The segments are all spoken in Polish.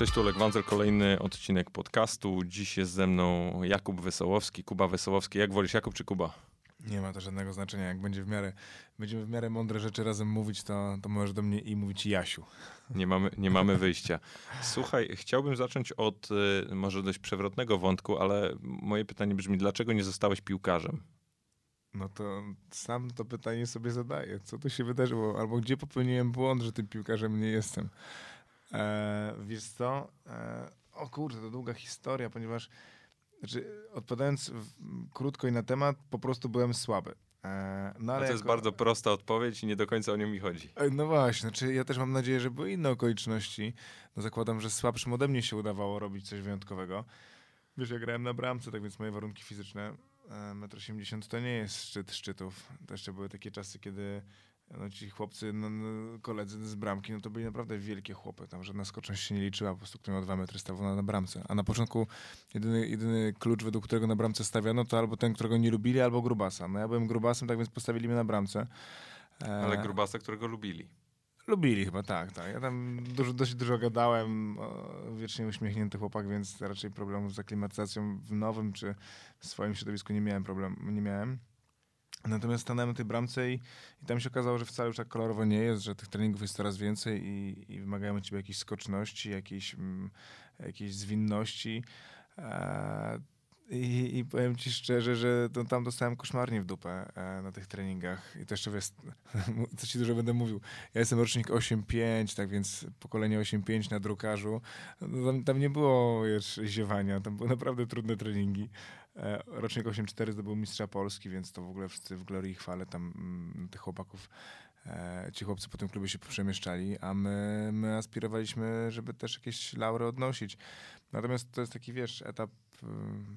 Cześć, tu Olek Wanzel, kolejny odcinek podcastu. Dziś jest ze mną Jakub Wesołowski, Kuba Wesołowski. Jak wolisz, Jakub czy Kuba? Nie ma to żadnego znaczenia. Jak będzie w miarę, będziemy w miarę mądre rzeczy razem mówić, to, to możesz do mnie i mówić Jasiu. Nie mamy, nie mamy wyjścia. Słuchaj, chciałbym zacząć od y, może dość przewrotnego wątku, ale moje pytanie brzmi, dlaczego nie zostałeś piłkarzem? No to sam to pytanie sobie zadaję. Co tu się wydarzyło? Albo gdzie popełniłem błąd, że tym piłkarzem nie jestem? E, wiesz co? E, o kurde, to długa historia, ponieważ znaczy, odpowiadając w, krótko i na temat, po prostu byłem słaby. E, no, ale to jest jako... bardzo prosta odpowiedź i nie do końca o nią mi chodzi. E, no właśnie, znaczy ja też mam nadzieję, że były inne okoliczności. No zakładam, że słabszym ode mnie się udawało robić coś wyjątkowego. Wiesz, ja grałem na bramce, tak więc moje warunki fizyczne, 1,80 m to nie jest szczyt szczytów. To jeszcze były takie czasy, kiedy no ci chłopcy, no, no, koledzy z bramki, no to byli naprawdę wielkie chłopy. Tam żadna skoczność się nie liczyła, po prostu kto miał dwa metry stawał na, na bramce. A na początku jedyny, jedyny klucz, według którego na bramce stawiano, to albo ten, którego nie lubili, albo grubasa. No ja byłem grubasem, tak więc postawili mnie na bramce. E... Ale grubasa, którego lubili. Lubili chyba, tak, tak. Ja tam dużo, dość dużo gadałem, wiecznie uśmiechnięty chłopak, więc raczej problemu z aklimatyzacją w nowym czy w swoim środowisku nie miałem problemu, nie miałem. Natomiast stanąłem na tej bramce i, i tam się okazało, że wcale już tak kolorowo nie jest, że tych treningów jest coraz więcej i, i wymagają od ciebie jakiejś skoczności, jakiejś, mm, jakiejś zwinności. E, i, I, powiem ci szczerze, że to, tam dostałem koszmarnie w dupę e, na tych treningach. I to jeszcze wiesz, co ci dużo będę mówił. Ja jestem rocznik 8.5, tak więc pokolenie 8.5 na drukarzu. No, tam, tam, nie było wiesz, ziewania, tam były naprawdę trudne treningi. E, rocznik 8.4 zdobył mistrza Polski, więc to w ogóle wszyscy w glorii i chwale tam mm, tych chłopaków E, ci chłopcy po tym klubie się przemieszczali, a my, my aspirowaliśmy, żeby też jakieś laury odnosić. Natomiast to jest taki, wiesz, etap e,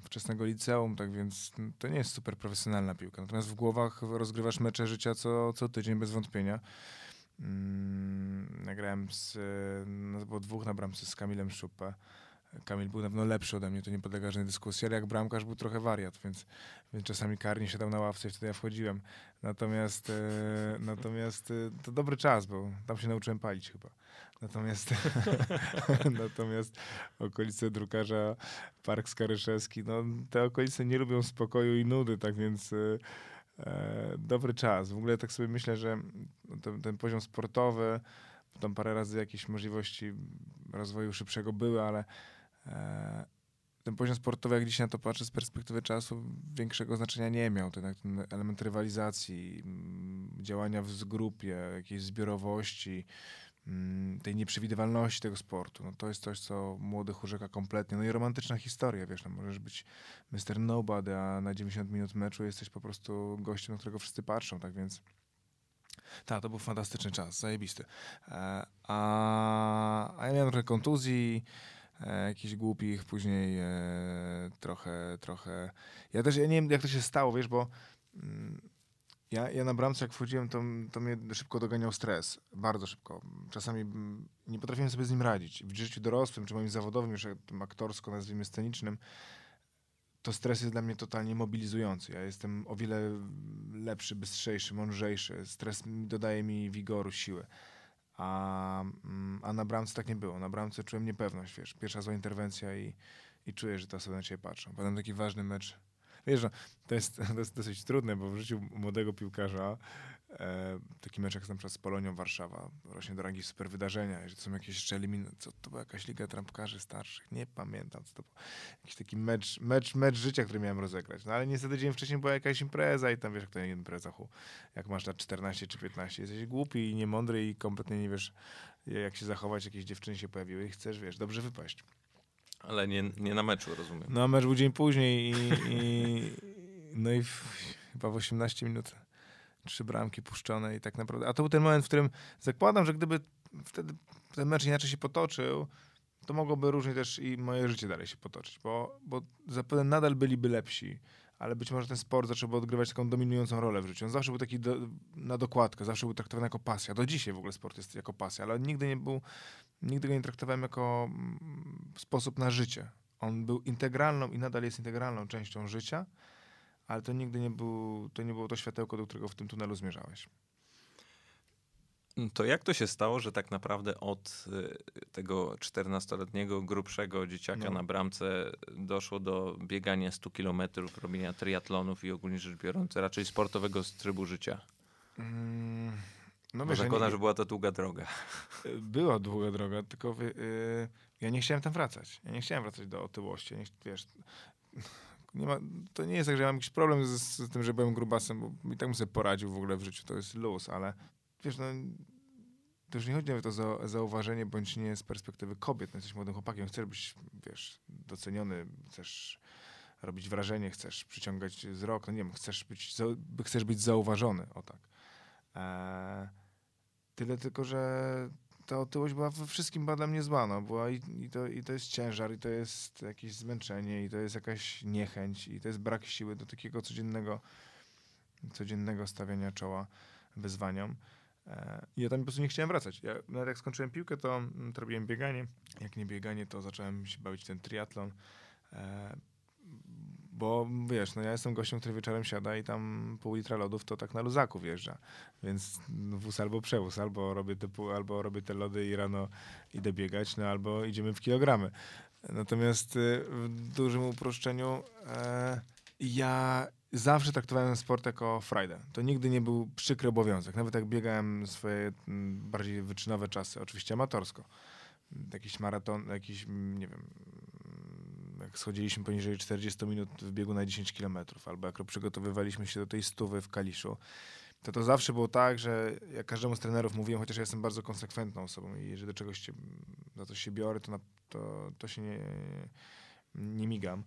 wczesnego liceum, tak więc to nie jest super profesjonalna piłka. Natomiast w głowach rozgrywasz mecze życia co, co tydzień bez wątpienia. Mm, nagrałem z, no, było dwóch na bramce z Kamilem Szupę. Kamil był na pewno lepszy ode mnie, to nie podlega żadnej dyskusji, ale jak bramkarz był trochę wariat, więc, więc czasami karnie siadał na ławce i wtedy ja wchodziłem. Natomiast, e, natomiast e, to dobry czas był, tam się nauczyłem palić chyba. Natomiast, natomiast okolice drukarza Park Skaryszewski, no te okolice nie lubią spokoju i nudy, tak więc e, e dobry czas. W ogóle tak sobie myślę, że ten, ten poziom sportowy, tam parę razy jakieś możliwości rozwoju szybszego były, ale ten poziom sportowy, jak dzisiaj na to patrzę z perspektywy czasu, większego znaczenia nie miał. Ten, ten element rywalizacji, mm, działania w grupie, jakiejś zbiorowości, mm, tej nieprzewidywalności tego sportu. No to jest coś, co młodych urzeka kompletnie. No i romantyczna historia, wiesz, no możesz być Mr. Nobody, a na 90 minut meczu jesteś po prostu gościem, na którego wszyscy patrzą, tak więc tak, to był fantastyczny czas, zajebisty. E, a, a ja miałem trochę kontuzji, e, jakichś głupich, później e, trochę, trochę... Ja też ja nie wiem, jak to się stało, wiesz, bo mm, ja, ja na bramce jak wchodziłem, to, to mnie szybko doganiał stres. Bardzo szybko. Czasami mm, nie potrafiłem sobie z nim radzić. W życiu dorosłym, czy moim zawodowym, już tym aktorsko, nazwijmy scenicznym, to stres jest dla mnie totalnie mobilizujący. Ja jestem o wiele lepszy, bystrzejszy, mądrzejszy. Stres dodaje mi wigoru, siły. A, mm, a na bramce tak nie było. Na bramce czułem niepewność, wiesz. Pierwsza zła interwencja i, i czuję, że te osoby na ciebie patrzą. Potem taki ważny mecz. Wiesz, no, to, jest, to jest dosyć trudne, bo w życiu młodego piłkarza taki mecz jak na przykład z Polonią Warszawa rośnie do rangi super wydarzenia, że to są jakieś jeszcze eliminacje. Co to była jakaś liga trampkarzy starszych? Nie pamiętam, co to był. Jakiś taki mecz, mecz, mecz życia, który miałem rozegrać. No ale niestety dzień wcześniej była jakaś impreza i tam wiesz, jak to nie impreza, hu. jak masz lat 14 czy 15, jesteś głupi i niemądry i kompletnie nie wiesz, jak się zachować, jakieś dziewczyny się pojawiły i chcesz, wiesz, dobrze wypaść. Ale nie, nie na meczu, rozumiem. No, mecz był dzień później i, i no i w, chyba w 18 minut trzy bramki puszczone i tak naprawdę. A to był ten moment, w którym zakładam, że gdyby wtedy ten mecz inaczej się potoczył, to mogłoby różnie też i moje życie dalej się potoczyć, bo, bo zapewne nadal byliby lepsi, ale być może ten sport zacząłby odgrywać taką dominującą rolę w życiu. On zawsze był taki do, na dokładkę, zawsze był traktowany jako pasja. Do dzisiaj w ogóle sport jest jako pasja, ale nigdy nie był, nigdy go nie traktowałem jako mm, sposób na życie. On był integralną i nadal jest integralną częścią życia, ale to nigdy nie, był, to nie było to światełko, do którego w tym tunelu zmierzałeś. To jak to się stało, że tak naprawdę od y, tego 14-letniego, grubszego dzieciaka No. na bramce doszło do biegania 100 kilometrów, robienia triatlonów i ogólnie rzecz biorąc raczej sportowego trybu życia? Mm, no Bo zakładam, nie- że była to długa droga. Była długa droga, tylko wy, y, ja nie chciałem tam wracać. Ja nie chciałem wracać do otyłości. Ja Nie, wiesz, nie ma, to nie jest tak, że ja mam jakiś problem z, z tym, że byłem grubasem, bo i tak bym sobie poradził w ogóle w życiu. To jest luz, ale wiesz, no to już nie chodzi nawet o za, zauważenie bądź nie z perspektywy kobiet. No, jesteś młodym chłopakiem, chcesz być, wiesz, doceniony, chcesz robić wrażenie, chcesz przyciągać wzrok, no nie wiem, chcesz być, chcesz być zauważony, o tak. Eee, tyle tylko, że ta otyłość była we wszystkim dla mnie zła, no. Była i, i, to, i to jest ciężar, i to jest jakieś zmęczenie, i to jest jakaś niechęć, i to jest brak siły do takiego codziennego, codziennego stawiania czoła wyzwaniom. E, I ja tam po prostu nie chciałem wracać. Ja, nawet jak skończyłem piłkę, to, mm, to robiłem bieganie. Jak nie bieganie, to zacząłem się bawić ten triatlon. Bo wiesz, no ja jestem gościem, który wieczorem siada i tam pół litra lodów to tak na luzaku wjeżdża. Więc wóz albo przewóz, albo robię te, albo robię te lody i rano idę biegać, no albo idziemy w kilogramy. Natomiast y, w dużym uproszczeniu e, ja zawsze traktowałem sport jako frajdę. To nigdy nie był przykry obowiązek. Nawet jak biegałem swoje bardziej wyczynowe czasy, oczywiście amatorsko. Jakiś maraton, jakiś, nie wiem, jak schodziliśmy poniżej 40 minut w biegu na 10 km, albo jak przygotowywaliśmy się do tej stówy w Kaliszu, to to zawsze było tak, że ja każdemu z trenerów mówiłem, chociaż ja jestem bardzo konsekwentną osobą i jeżeli do czegoś się, za coś się biorę, to, na, to, to się nie, nie migam.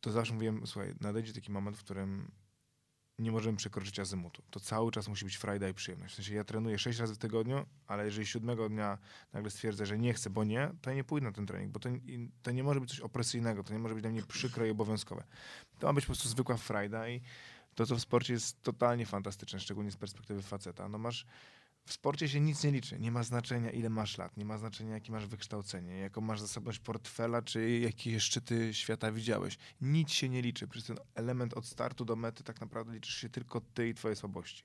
To zawsze mówiłem, słuchaj, nadejdzie taki moment, w którym nie możemy przekroczyć azymutu. To cały czas musi być frajda i przyjemność. W sensie ja trenuję 6 razy w tygodniu, ale jeżeli siódmego dnia nagle stwierdzę, że nie chcę, bo nie, to ja nie pójdę na ten trening, bo to, to nie może być coś opresyjnego, to nie może być dla mnie przykre i obowiązkowe. To ma być po prostu zwykła frajda i to, co w sporcie jest totalnie fantastyczne, szczególnie z perspektywy faceta. No masz, w sporcie się nic nie liczy. Nie ma znaczenia, ile masz lat, nie ma znaczenia, jakie masz wykształcenie, jaką masz zasobność portfela, czy jakie szczyty świata widziałeś. Nic się nie liczy. Przez ten element od startu do mety tak naprawdę liczysz się tylko ty i twoje słabości.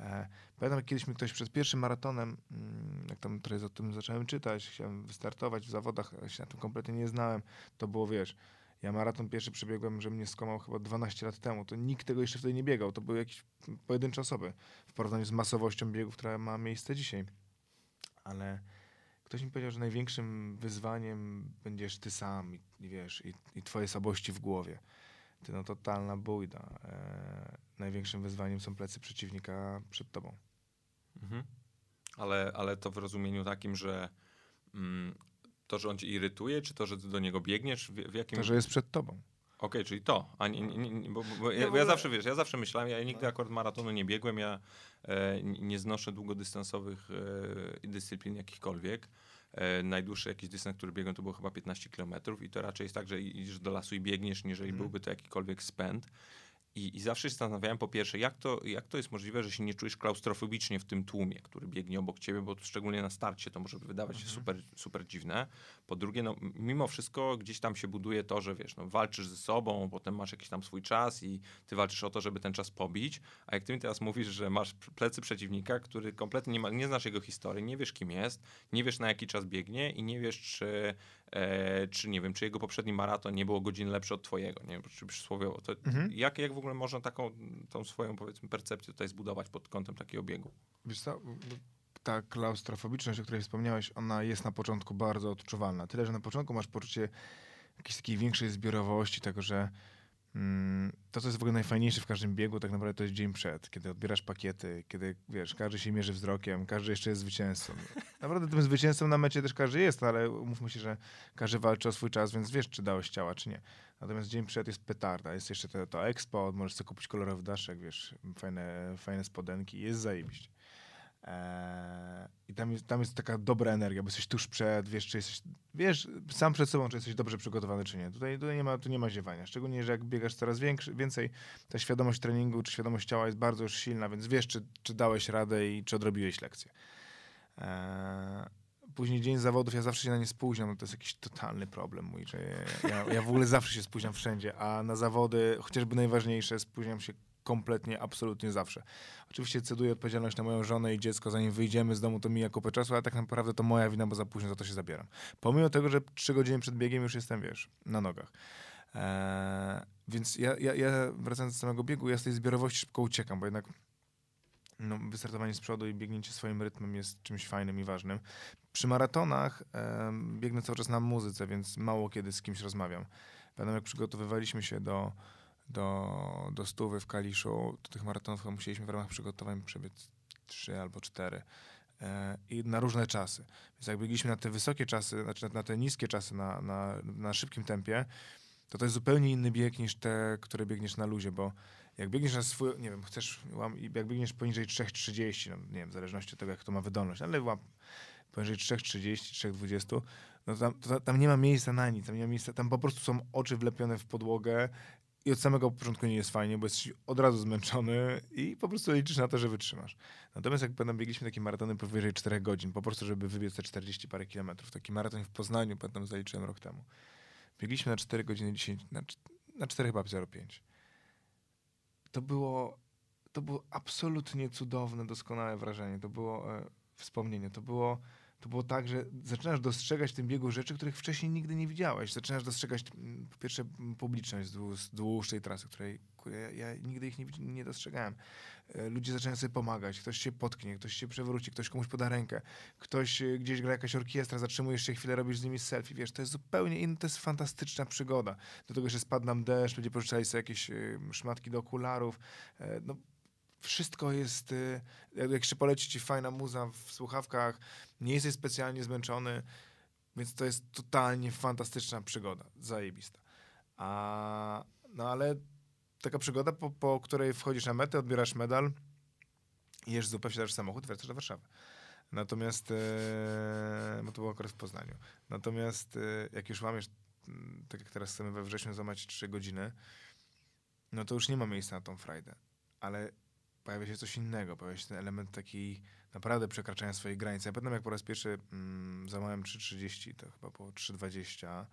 E, pamiętam, jak kiedyś mi ktoś przed pierwszym maratonem, mm, jak tam trochę o tym zacząłem czytać, chciałem wystartować w zawodach, ale się na tym kompletnie nie znałem, to było, wiesz, ja maraton pierwszy przebiegłem, że mnie skomał chyba 12 lat temu. To nikt tego jeszcze wtedy nie biegał. To były jakieś pojedyncze osoby w porównaniu z masowością biegów, która ma miejsce dzisiaj. Ale ktoś mi powiedział, że największym wyzwaniem będziesz ty sam i, i wiesz, i, i twoje słabości w głowie. Ty no totalna bójda. E, największym wyzwaniem są plecy przeciwnika przed tobą. Mhm. Ale, ale to w rozumieniu takim, że mm, to, że on cię irytuje, czy to, że ty do niego biegniesz, w, w jakim... To, że jest przed tobą. Okej, czyli to, a nie, nie, nie, bo, bo ja, bo ja zawsze, wiesz, ja zawsze myślałem, ja nigdy akurat maratonu nie biegłem, ja e, nie znoszę długodystansowych e, dyscyplin jakichkolwiek. E, najdłuższy jakiś dystans, który biegłem, to było chyba 15 km i to raczej jest tak, że idziesz do lasu i biegniesz, niżeli Mhm. byłby to jakikolwiek spęd. I, I zawsze się zastanawiałem, po pierwsze, jak to, jak to jest możliwe, że się nie czujesz klaustrofobicznie w tym tłumie, który biegnie obok ciebie, bo szczególnie na starcie to może wydawać się Mhm. super, super dziwne. Po drugie, no, mimo wszystko gdzieś tam się buduje to, że wiesz, no, walczysz ze sobą, potem masz jakiś tam swój czas i ty walczysz o to, żeby ten czas pobić. A jak ty mi teraz mówisz, że masz plecy przeciwnika, który kompletnie nie, ma, nie znasz jego historii, nie wiesz kim jest, nie wiesz na jaki czas biegnie i nie wiesz, czy, czy nie wiem, czy jego poprzedni maraton nie było godziny lepszy od twojego, nie wiem, czy przysłowiowo. To Mhm. jak, jak w ogóle można taką tą swoją, powiedzmy, percepcję tutaj zbudować pod kątem takiego biegu? Wiesz co, ta klaustrofobiczność, o której wspomniałeś, ona jest na początku bardzo odczuwalna. Tyle, że na początku masz poczucie jakiejś takiej większej zbiorowości, tego, że to, co jest w ogóle najfajniejsze w każdym biegu, tak naprawdę to jest dzień przed, kiedy odbierasz pakiety, kiedy, wiesz, każdy się mierzy wzrokiem, każdy jeszcze jest zwycięzcą. Naprawdę tym zwycięzcą na mecie też każdy jest, ale umówmy się, że każdy walczy o swój czas, więc wiesz, czy dałeś ciała, czy nie. Natomiast dzień przed jest petarda, jest jeszcze to, to expo, możesz sobie kupić kolorowy daszek, wiesz, fajne, fajne spodenki, jest zajebiście. Eee, I tam jest, tam jest taka dobra energia, bo jesteś tuż przed, wiesz, czy jesteś, wiesz sam przed sobą, czy jesteś dobrze przygotowany, czy nie. Tutaj, tutaj nie, ma, tu nie ma ziewania. Szczególnie, że jak biegasz coraz większy, więcej, ta świadomość treningu, czy świadomość ciała jest bardzo już silna, więc wiesz, czy, czy dałeś radę i czy odrobiłeś lekcję. Eee, później dzień zawodów, ja zawsze się na nie spóźniam, no to jest jakiś totalny problem mój, że ja, ja w ogóle zawsze się spóźniam wszędzie, a na zawody, chociażby najważniejsze, spóźniam się kompletnie, absolutnie zawsze. Oczywiście ceduję odpowiedzialność na moją żonę i dziecko, zanim wyjdziemy z domu, to mija kupę czasu, ale tak naprawdę to moja wina, bo za późno za to się zabieram. Pomimo tego, że trzy godziny przed biegiem już jestem, wiesz, na nogach. Eee, więc ja, ja, ja, wracając do samego biegu, ja z tej zbiorowości szybko uciekam, bo jednak no, wystartowanie z przodu i biegnięcie swoim rytmem jest czymś fajnym i ważnym. Przy maratonach e, biegnę cały czas na muzyce, więc mało kiedy z kimś rozmawiam. Pamiętam, jak przygotowywaliśmy się do, do, do stówy w Kaliszu, to tych maratonów musieliśmy w ramach przygotowań przebiec trzy albo cztery. E, I na różne czasy. Więc jak biegliśmy na te wysokie czasy, znaczy na te niskie czasy, na, na, na szybkim tempie, to to jest zupełnie inny bieg niż te, które biegniesz na luzie, bo jak biegniesz na swój, nie wiem, chcesz, jak biegniesz poniżej 3,30, no nie wiem, w zależności od tego, jak to ma wydolność, ale łap poniżej 3,30, 3,20, no tam, to, tam nie ma miejsca na nic, tam nie ma miejsca, tam po prostu są oczy wlepione w podłogę i od samego początku nie jest fajnie, bo jesteś od razu zmęczony i po prostu liczysz na to, że wytrzymasz. Natomiast jak pamiętam, biegliśmy takie maratony powyżej 4 godzin, po prostu, żeby wybiec te 40 parę kilometrów. Taki maraton w Poznaniu, pamiętam, zaliczyłem rok temu. Biegliśmy na 4 godziny 10, na, na 4 chyba 0,5 to było, to było absolutnie cudowne, doskonałe wrażenie. To było e, wspomnienie. To było, to było tak, że zaczynasz dostrzegać w tym biegu rzeczy, których wcześniej nigdy nie widziałeś. Zaczynasz dostrzegać mm, po pierwsze publiczność z dłuższej trasy, której ja, ja nigdy ich nie, nie dostrzegałem. E, ludzie zaczynają sobie pomagać, ktoś się potknie, ktoś się przewróci, ktoś komuś poda rękę, ktoś e, gdzieś gra jakaś orkiestra, zatrzymujesz się chwilę, robisz z nimi selfie, wiesz, to jest zupełnie inna, to jest fantastyczna przygoda. Do tego, że spadł nam deszcz, ludzie pożyczali sobie jakieś e, szmatki do okularów, no wszystko jest, jak jeszcze poleci ci fajna muza w słuchawkach, nie jesteś specjalnie zmęczony, więc to jest totalnie fantastyczna przygoda, zajebista. A, no ale taka przygoda, po, po której wchodzisz na metę, odbierasz medal, jesz zupę, wsiadasz w samochód, wracasz do Warszawy. Natomiast, e, bo to było akurat w Poznaniu. Natomiast e, jak już łamiesz, mm, tak jak teraz chcemy we wrześniu złamać 3 godziny, no to już nie ma miejsca na tą frajdę. Ale pojawia się coś innego, pojawia się ten element taki naprawdę przekraczania swojej granicy. Ja pamiętam, jak po raz pierwszy mm, załamałem 3.30, to chyba po 3.20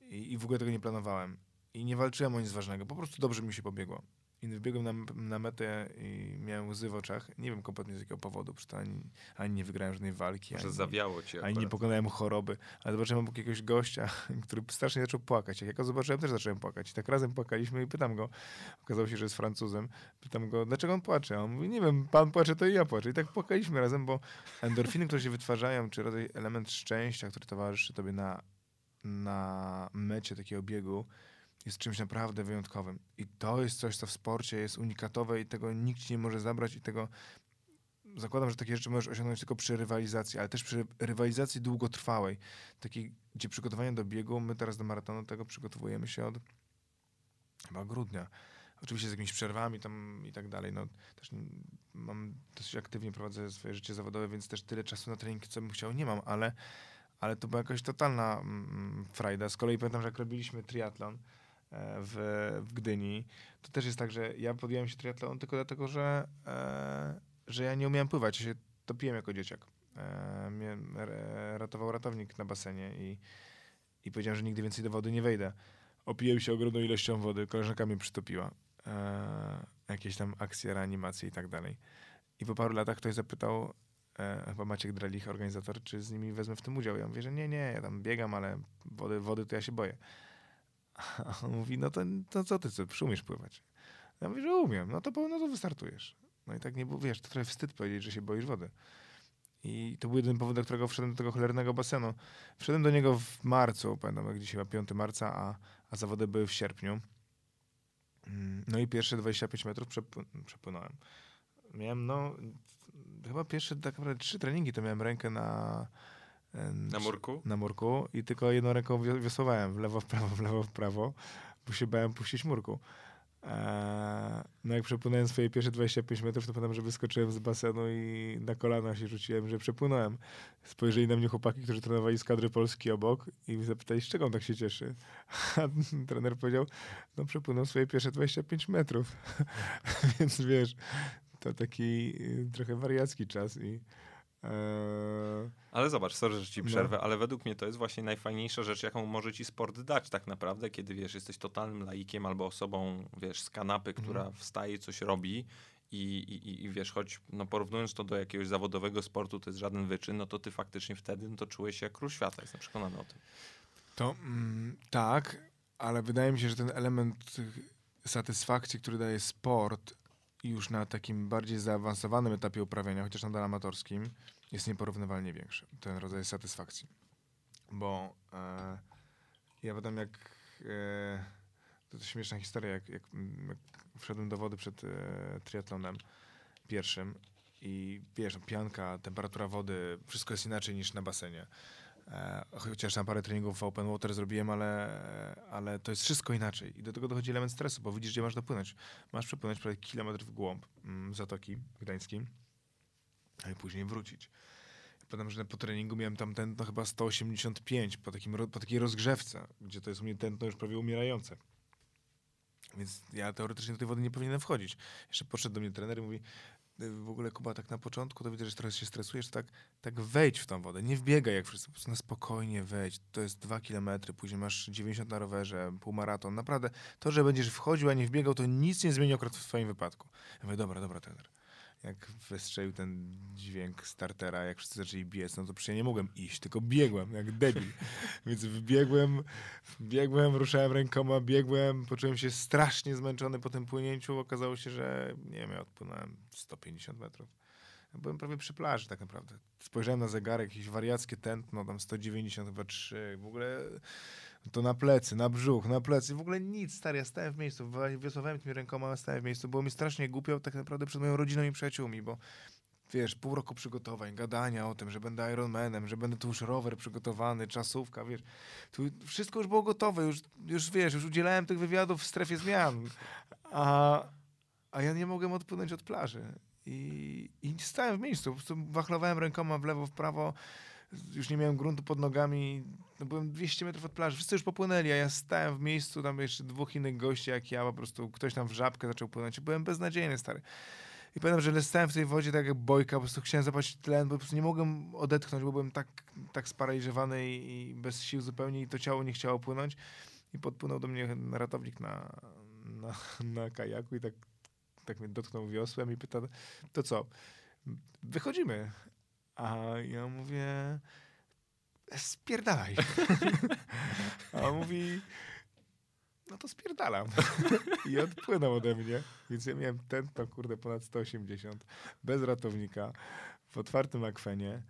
i, i w ogóle tego nie planowałem i nie walczyłem o nic ważnego. Po prostu dobrze mi się pobiegło. I wbiegłem na, na metę i miałem łzy w oczach. Nie wiem kompletnie z jakiego powodu, przecież ani, ani nie wygrałem żadnej walki. Może ani, zawiało cię. Ani nie pokonałem choroby. Ale zobaczyłem obok jakiegoś gościa, który strasznie zaczął płakać. Jak ja go zobaczyłem, też zacząłem płakać. I tak razem płakaliśmy i pytam go, okazało się, że jest Francuzem, pytam go, dlaczego on płacze? A on mówi, nie wiem, pan płacze, to i ja płaczę. I tak płakaliśmy razem, bo endorfiny, które się wytwarzają, czy rodzaj element szczęścia, który towarzyszy tobie na, na mecie takiego biegu, jest czymś naprawdę wyjątkowym. I to jest coś, co w sporcie jest unikatowe i tego nikt ci nie może zabrać i tego zakładam, że takie rzeczy możesz osiągnąć tylko przy rywalizacji, ale też przy rywalizacji długotrwałej, takiej, gdzie przygotowanie do biegu, my teraz do maratonu tego przygotowujemy się od chyba grudnia. Oczywiście z jakimiś przerwami tam i tak dalej. No, też mam dosyć aktywnie prowadzę swoje życie zawodowe, więc też tyle czasu na trening, co bym chciał, nie mam, ale, ale to była jakaś totalna mm, frajda. Z kolei pamiętam, że jak robiliśmy triatlon, w, w Gdyni, to też jest tak, że ja podjąłem się triatlonu tylko dlatego, że, e, że ja nie umiałem pływać. Ja się topiłem jako dzieciak. E, mnie ratował ratownik na basenie i, i powiedziałem, że nigdy więcej do wody nie wejdę. Opiłem się ogromną ilością wody, koleżanka mnie przytopiła. E, jakieś tam akcje, reanimacje i tak dalej. I po paru latach ktoś zapytał, e, chyba Maciek Dralich, organizator, czy z nimi wezmę w tym udział. Ja mówię, że nie, nie, ja tam biegam, ale wody, wody to ja się boję. A on mówi, no to, to co ty, co, umiesz pływać? Ja mówię, że umiem, no to, no to wystartujesz. No i tak nie było, wiesz, to trochę wstyd powiedzieć, że się boisz wody. I to był jeden powód, dla którego wszedłem do tego cholernego basenu. Wszedłem do niego w marcu, pamiętam, jak chyba 5 marca, a, a zawody były w sierpniu. Mm, no i pierwsze 25 metrów przepłynąłem. Miałem, no, chyba pierwsze tak naprawdę trzy treningi to miałem rękę na, na murku? Na murku i tylko jedną ręką wiosłowałem w lewo, w prawo, w lewo, w prawo, bo się bałem puścić murku. Eee, no jak przepłynąłem swoje pierwsze 25 metrów, to pamiętam, że wyskoczyłem z basenu i na kolana się rzuciłem, że przepłynąłem. Spojrzeli na mnie chłopaki, którzy trenowali z kadry Polski obok i zapytali, z czego on tak się cieszy. A trener powiedział, no przepłynął swoje pierwsze 25 metrów. Więc wiesz, to taki y, trochę wariacki czas i Ale zobacz, sorry, że ci No. przerwę, ale według mnie to jest właśnie najfajniejsza rzecz, jaką może ci sport dać tak naprawdę, kiedy wiesz, jesteś totalnym laikiem albo osobą, wiesz, z kanapy, która Mhm. wstaje coś robi i, i, i- wiesz, choć no, porównując to do jakiegoś zawodowego sportu, to jest żaden wyczyn, no to ty faktycznie wtedy no, to czułeś się jak król świata, jestem przekonany o tym. To mm, tak, ale wydaje mi się, że ten element satysfakcji, który daje sport już na takim bardziej zaawansowanym etapie uprawiania, chociaż nadal amatorskim, jest nieporównywalnie większy. Ten rodzaj satysfakcji. Bo e, ja pamiętam jak e, to, to śmieszna historia, jak, jak, mm, jak wszedłem do wody przed e, triatlonem pierwszym i wiesz, no, pianka, temperatura wody, wszystko jest inaczej niż na basenie. E, chociaż tam parę treningów w open water zrobiłem, ale, ale to jest wszystko inaczej. I do tego dochodzi element stresu, bo widzisz, gdzie masz dopłynąć. Masz przepłynąć prawie kilometr w głąb mm, Zatoki Gdańskiej, a i później wrócić. Pamiętam, że po treningu miałem tam tętno chyba 185 po, takim, po takiej rozgrzewce, gdzie to jest u mnie tętno już prawie umierające. Więc ja teoretycznie do tej wody nie powinienem wchodzić. Jeszcze podszedł do mnie trener i mówi, "Y, w ogóle Kuba, tak na początku to widzę, że trochę się stresujesz, tak, tak wejdź w tą wodę, nie wbiegaj jak wszyscy, po prostu na spokojnie wejdź. To jest dwa kilometry, później masz 90 na rowerze, półmaraton. Naprawdę, to, że będziesz wchodził, a nie wbiegał, to nic nie zmieni akurat w twoim wypadku. Ja mówię, dobra, dobra, trener. Jak wystrzelił ten dźwięk startera, jak wszyscy zaczęli biec, no to przecież ja nie mogłem iść, tylko biegłem, jak debil. Więc wbiegłem, biegłem, ruszałem rękoma, biegłem, poczułem się strasznie zmęczony po tym płynięciu. Okazało się, że nie wiem, ja odpłynąłem 150 metrów. Ja byłem prawie przy plaży tak naprawdę. Spojrzałem na zegarek, jakieś wariackie tętno, tam 190 chyba 3, w ogóle to na plecy, na brzuch, na plecy, w ogóle nic, stary, ja stałem w miejscu, wiosłowałem tymi rękoma, stałem w miejscu, było mi strasznie głupio tak naprawdę przed moją rodziną i przyjaciółmi, bo wiesz, pół roku przygotowań, gadania o tym, że będę Ironmanem, że będę tu już rower przygotowany, czasówka, wiesz, tu wszystko już było gotowe, już, już wiesz, już udzielałem tych wywiadów w strefie zmian, a, a ja nie mogłem odpłynąć od plaży. I, i stałem w miejscu, po prostu wachlowałem rękoma w lewo, w prawo, już nie miałem gruntu pod nogami, no byłem 200 metrów od plaży, wszyscy już popłynęli, a ja stałem w miejscu, tam jeszcze dwóch innych gości jak ja, po prostu ktoś tam w żabkę zaczął płynąć byłem beznadziejny, stary. I pamiętam, że stałem w tej wodzie tak jak bojka, po prostu chciałem zobaczyć tlen, bo po prostu nie mogłem odetchnąć, bo byłem tak, tak sparaliżowany i, i bez sił zupełnie i to ciało nie chciało płynąć. I podpłynął do mnie ratownik na, na, na kajaku i tak, tak mnie dotknął wiosłem i pyta, to co, wychodzimy? A ja mówię, spierdalaj. A on mówi, no to spierdalam. I odpłynął ode mnie. Więc ja miałem tętno, kurde, ponad 180, bez ratownika, w otwartym akwenie.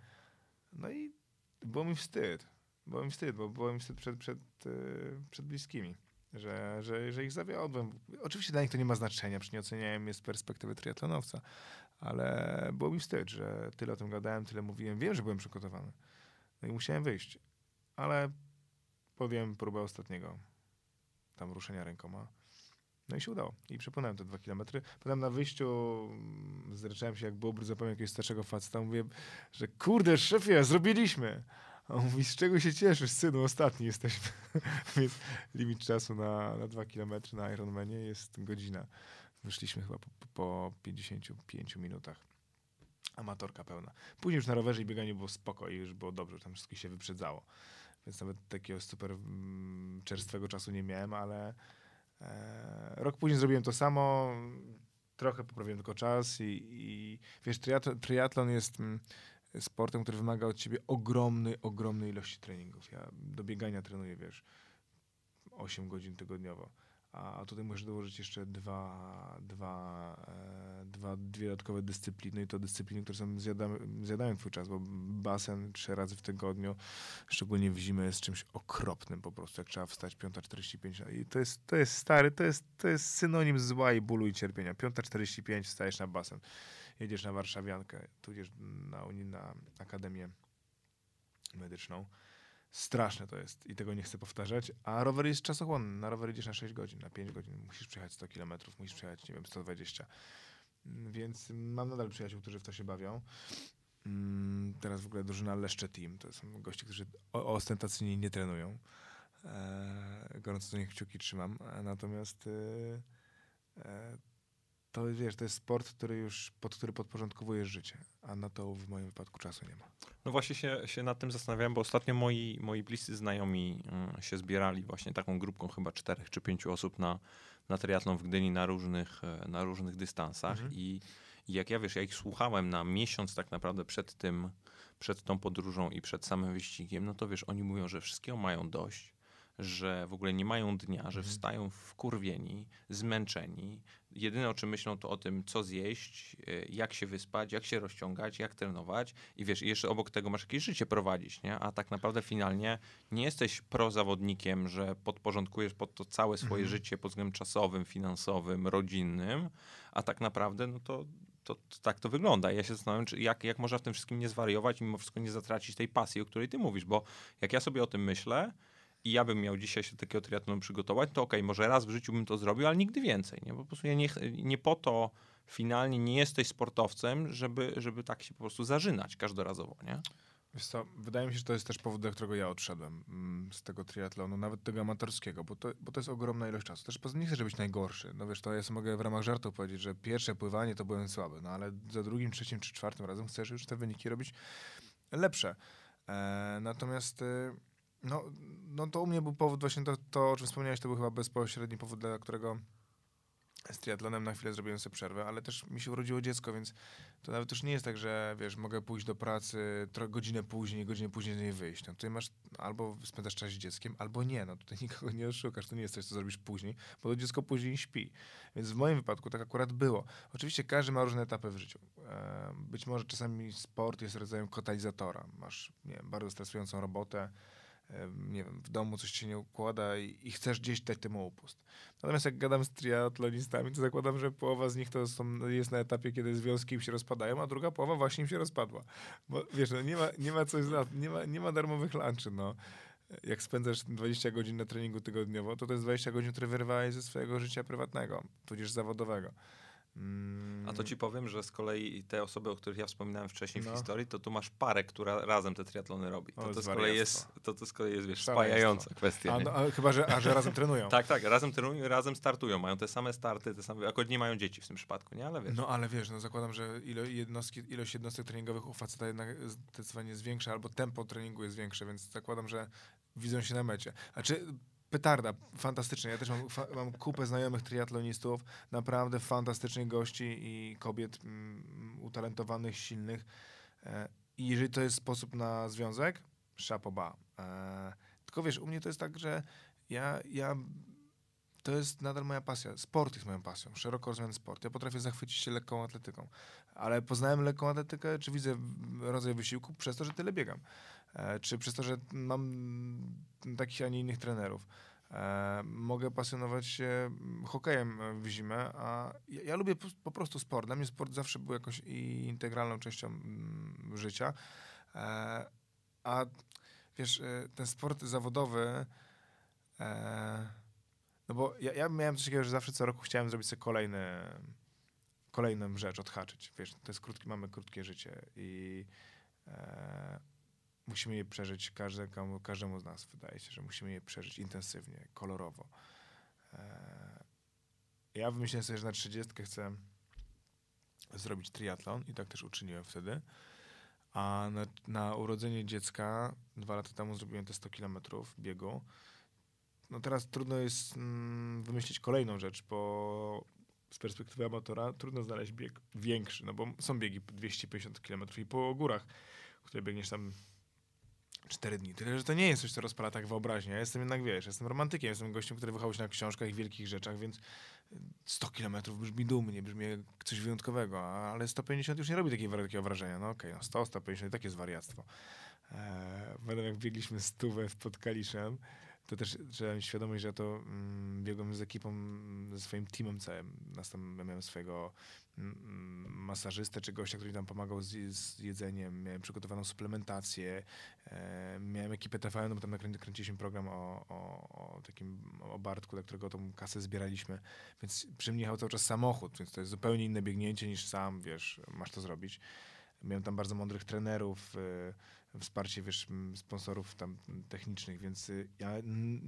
No i było mi wstyd. Było mi wstyd, bo było mi wstyd przed, przed, yy, przed bliskimi. Że, że, że ich zawiodłem. Oczywiście dla nich to nie ma znaczenia, przecież nie oceniałem je z perspektywy triatlonowca, ale było mi wstyd, że tyle o tym gadałem, tyle mówiłem. Wiem, że byłem przygotowany. No i musiałem wyjść. Ale podjąłem próbę ostatniego tam ruszenia rękoma. No i się udało. I przepłynąłem te dwa kilometry. Potem na wyjściu mm, zryczałem się jak bobr, zapomniałem jakiegoś starszego faceta. Mówię, że kurde, szefie, zrobiliśmy. A on mówi, z czego się cieszysz, synu, ostatni jesteśmy. Więc limit czasu na, na dwa kilometry na Ironmanie jest godzina. Wyszliśmy chyba po, po 55 minutach. Amatorka pełna. Później już na rowerze i bieganiu było spoko i już było dobrze, tam wszystko się wyprzedzało. Więc nawet takiego super mm, czerstwego czasu nie miałem, ale e, rok później zrobiłem to samo. Trochę poprawiłem tylko czas i, i wiesz, triatlon, jest mm, sportem, który wymaga od ciebie ogromnej, ogromnej ilości treningów. Ja do biegania trenuję, wiesz, 8 godzin tygodniowo. A tutaj musisz dołożyć jeszcze dwa, dwa, e, dwa, dwie dodatkowe dyscypliny i to dyscypliny, które są zjadają, zjadają twój czas, bo basen trzy razy w tygodniu, szczególnie w zimę jest czymś okropnym po prostu, jak trzeba wstać 5.45 i to jest, to jest stary, to jest, to jest synonim zła i bólu i cierpienia. 5.45 wstajesz na basen, jedziesz na Warszawiankę, tudzież na, na Akademię Medyczną. Straszne to jest i tego nie chcę powtarzać. A rower jest czasochłonny. Na rower idziesz na 6 godzin, na 5 godzin. Musisz przejechać 100 km, musisz przejechać, nie wiem, 120. Mm, Więc mam nadal przyjaciół, którzy w to się bawią. Mm, Teraz w ogóle drużyna Leszcze Team. To są goście, którzy ostentacyjnie nie trenują. E, gorąco do nich kciuki trzymam. E, Natomiast e, to wiesz, to jest sport, który już, pod który podporządkowujesz życie, a na to w moim wypadku czasu nie ma. No właśnie się, się nad tym zastanawiałem, bo ostatnio moi, moi bliscy znajomi y, się zbierali właśnie taką grupką chyba czterech czy pięciu osób na, na triatlon w Gdyni na różnych, e, na różnych dystansach Mhm. I, i jak ja wiesz, ja ich słuchałem na miesiąc tak naprawdę przed tym, przed tą podróżą i przed samym wyścigiem, no to wiesz, oni mówią, że wszystkiego mają dość, że w ogóle nie mają dnia, że Mhm. wstają wkurwieni, zmęczeni. Jedyne o czym myślą to o tym, co zjeść, y, jak się wyspać, jak się rozciągać, jak trenować i wiesz, jeszcze obok tego masz jakieś życie prowadzić, nie? A tak naprawdę finalnie nie jesteś prozawodnikiem, że podporządkujesz pod to całe swoje Mhm. życie pod względem czasowym, finansowym, rodzinnym, a tak naprawdę no to, to, to tak to wygląda. Ja się zastanawiam, czy jak, jak można w tym wszystkim nie zwariować i mimo wszystko nie zatracić tej pasji, o której ty mówisz, bo jak ja sobie o tym myślę, i ja bym miał dzisiaj się takiego triatlonu przygotować, to okej, może raz w życiu bym to zrobił, ale nigdy więcej. Nie? Bo po prostu ja nie, nie po to finalnie nie jesteś sportowcem, żeby, żeby tak się po prostu zażynać każdorazowo, nie? Co, wydaje mi się, że to jest też powód, dla którego ja odszedłem mm, z tego triatlonu, nawet tego amatorskiego, bo to, bo to jest ogromna ilość czasu. Też nie chcę być najgorszy. No wiesz, to ja mogę w ramach żartu powiedzieć, że pierwsze pływanie to byłem słaby, no ale za drugim, trzecim czy czwartym razem chcesz już te wyniki robić lepsze. E, natomiast e, no, no to u mnie był powód właśnie to, to, o czym wspomniałeś, to był chyba bezpośredni powód, dla którego z triatlonem na chwilę zrobiłem sobie przerwę, ale też mi się urodziło dziecko, więc to nawet już nie jest tak, że wiesz, mogę pójść do pracy godzinę później, godzinę później z niej wyjść. No tutaj masz albo spędzasz czas z dzieckiem, albo nie. No tutaj nikogo nie oszukasz, to nie jest coś, co zrobisz później, bo to dziecko później śpi. Więc w moim wypadku tak akurat było. Oczywiście każdy ma różne etapy w życiu. Być może czasami sport jest rodzajem katalizatora. Masz nie wiem, bardzo stresującą robotę, nie wiem, w domu coś się nie układa i, i chcesz gdzieś dać temu upust. Natomiast jak gadam z triatlonistami, to zakładam, że połowa z nich to są, jest na etapie, kiedy związki im się rozpadają, a druga połowa właśnie im się rozpadła. Bo wiesz, no, nie, ma, nie ma coś za, nie ma, nie ma darmowych lunchy, no. Jak spędzasz 20 godzin na treningu tygodniowo, to to jest 20 godzin, które wyrwałeś ze swojego życia prywatnego, tudzież zawodowego. Mm, A to ci powiem, że z kolei te osoby, o których ja wspominałem wcześniej w No. historii, to tu masz parę, która razem te triatlony robi. O, To, to, z kolei jest, to, to z kolei jest, wiesz, spajająca kwestia. a, no, a, chyba, że, a że razem trenują. Tak, tak, razem trenują i razem startują. Mają te same starty, te same, akurat nie mają dzieci w tym przypadku, nie? Ale wiesz. No ale wiesz, no zakładam, że ilo, jednostki, ilość jednostek treningowych u faceta jednak zdecydowanie jest większa, albo tempo treningu jest większe, więc zakładam, że widzą się na mecie. A czy petarda, fantastycznie. Ja też mam, fa, mam kupę znajomych triatlonistów, naprawdę fantastycznych gości i kobiet mm, utalentowanych, silnych. E, I jeżeli to jest sposób na związek, szapoba. E, tylko wiesz, u mnie to jest tak, że ja, ja to jest nadal moja pasja. Sport jest moją pasją, szeroko rozumiany sport. Ja potrafię zachwycić się lekką atletyką, ale poznałem lekką atletykę, czy widzę rodzaj wysiłku przez to, że tyle biegam, czy przez to, że mam takich, a nie innych trenerów. E, mogę pasjonować się mm, hokejem e, w zimę, a ja, ja lubię po, po prostu sport. Dla mnie sport zawsze był jakąś integralną częścią mm, życia. E, a wiesz, e, ten sport zawodowy e, no bo ja, ja miałem coś takiego, że zawsze co roku chciałem zrobić sobie kolejny, kolejną rzecz, odhaczyć. Wiesz, to jest mamy krótkie życie i e, musimy je przeżyć każde, każdemu z nas, wydaje się, że musimy je przeżyć intensywnie, kolorowo. E, ja wymyśliłem sobie, że na 30 chcę zrobić triatlon i tak też uczyniłem wtedy. A na, na urodzenie dziecka dwa lata temu zrobiłem te 100 kilometrów biegu. No teraz trudno jest mm, wymyślić kolejną rzecz, bo z perspektywy amatora trudno znaleźć bieg większy, no bo są biegi po 250 km i po górach, które biegniesz tam 4 dni. Tyle, że to nie jest coś, co rozpala tak wyobraźnię. Ja jestem jednak, wiesz, jestem romantykiem, jestem gościem, który wychował się na książkach i wielkich rzeczach, więc 100 kilometrów brzmi dumnie, brzmi coś wyjątkowego, ale 150 już nie robi takiego, takiego wrażenia. No okej, no 100, 150 i tak jest wariactwo. Eee, jak biegliśmy stówę pod Kaliszem, to też trzeba mieć świadomość, że ja to mm, biegłem z ekipą, mm, ze swoim teamem całym. Nas tam, miałem swojego mm, masażystę czy gościa, który mi tam pomagał z, z jedzeniem, miałem przygotowaną suplementację, e, miałem ekipę TVN, bo tam nakrę- kręciliśmy program o, o, o takim o Bartku, dla którego tą kasę zbieraliśmy, więc przy mnie jechał cały czas samochód, więc to jest zupełnie inne biegnięcie niż sam, wiesz, masz to zrobić. Miałem tam bardzo mądrych trenerów, y, wsparcie, wiesz, sponsorów tam technicznych, więc y, ja,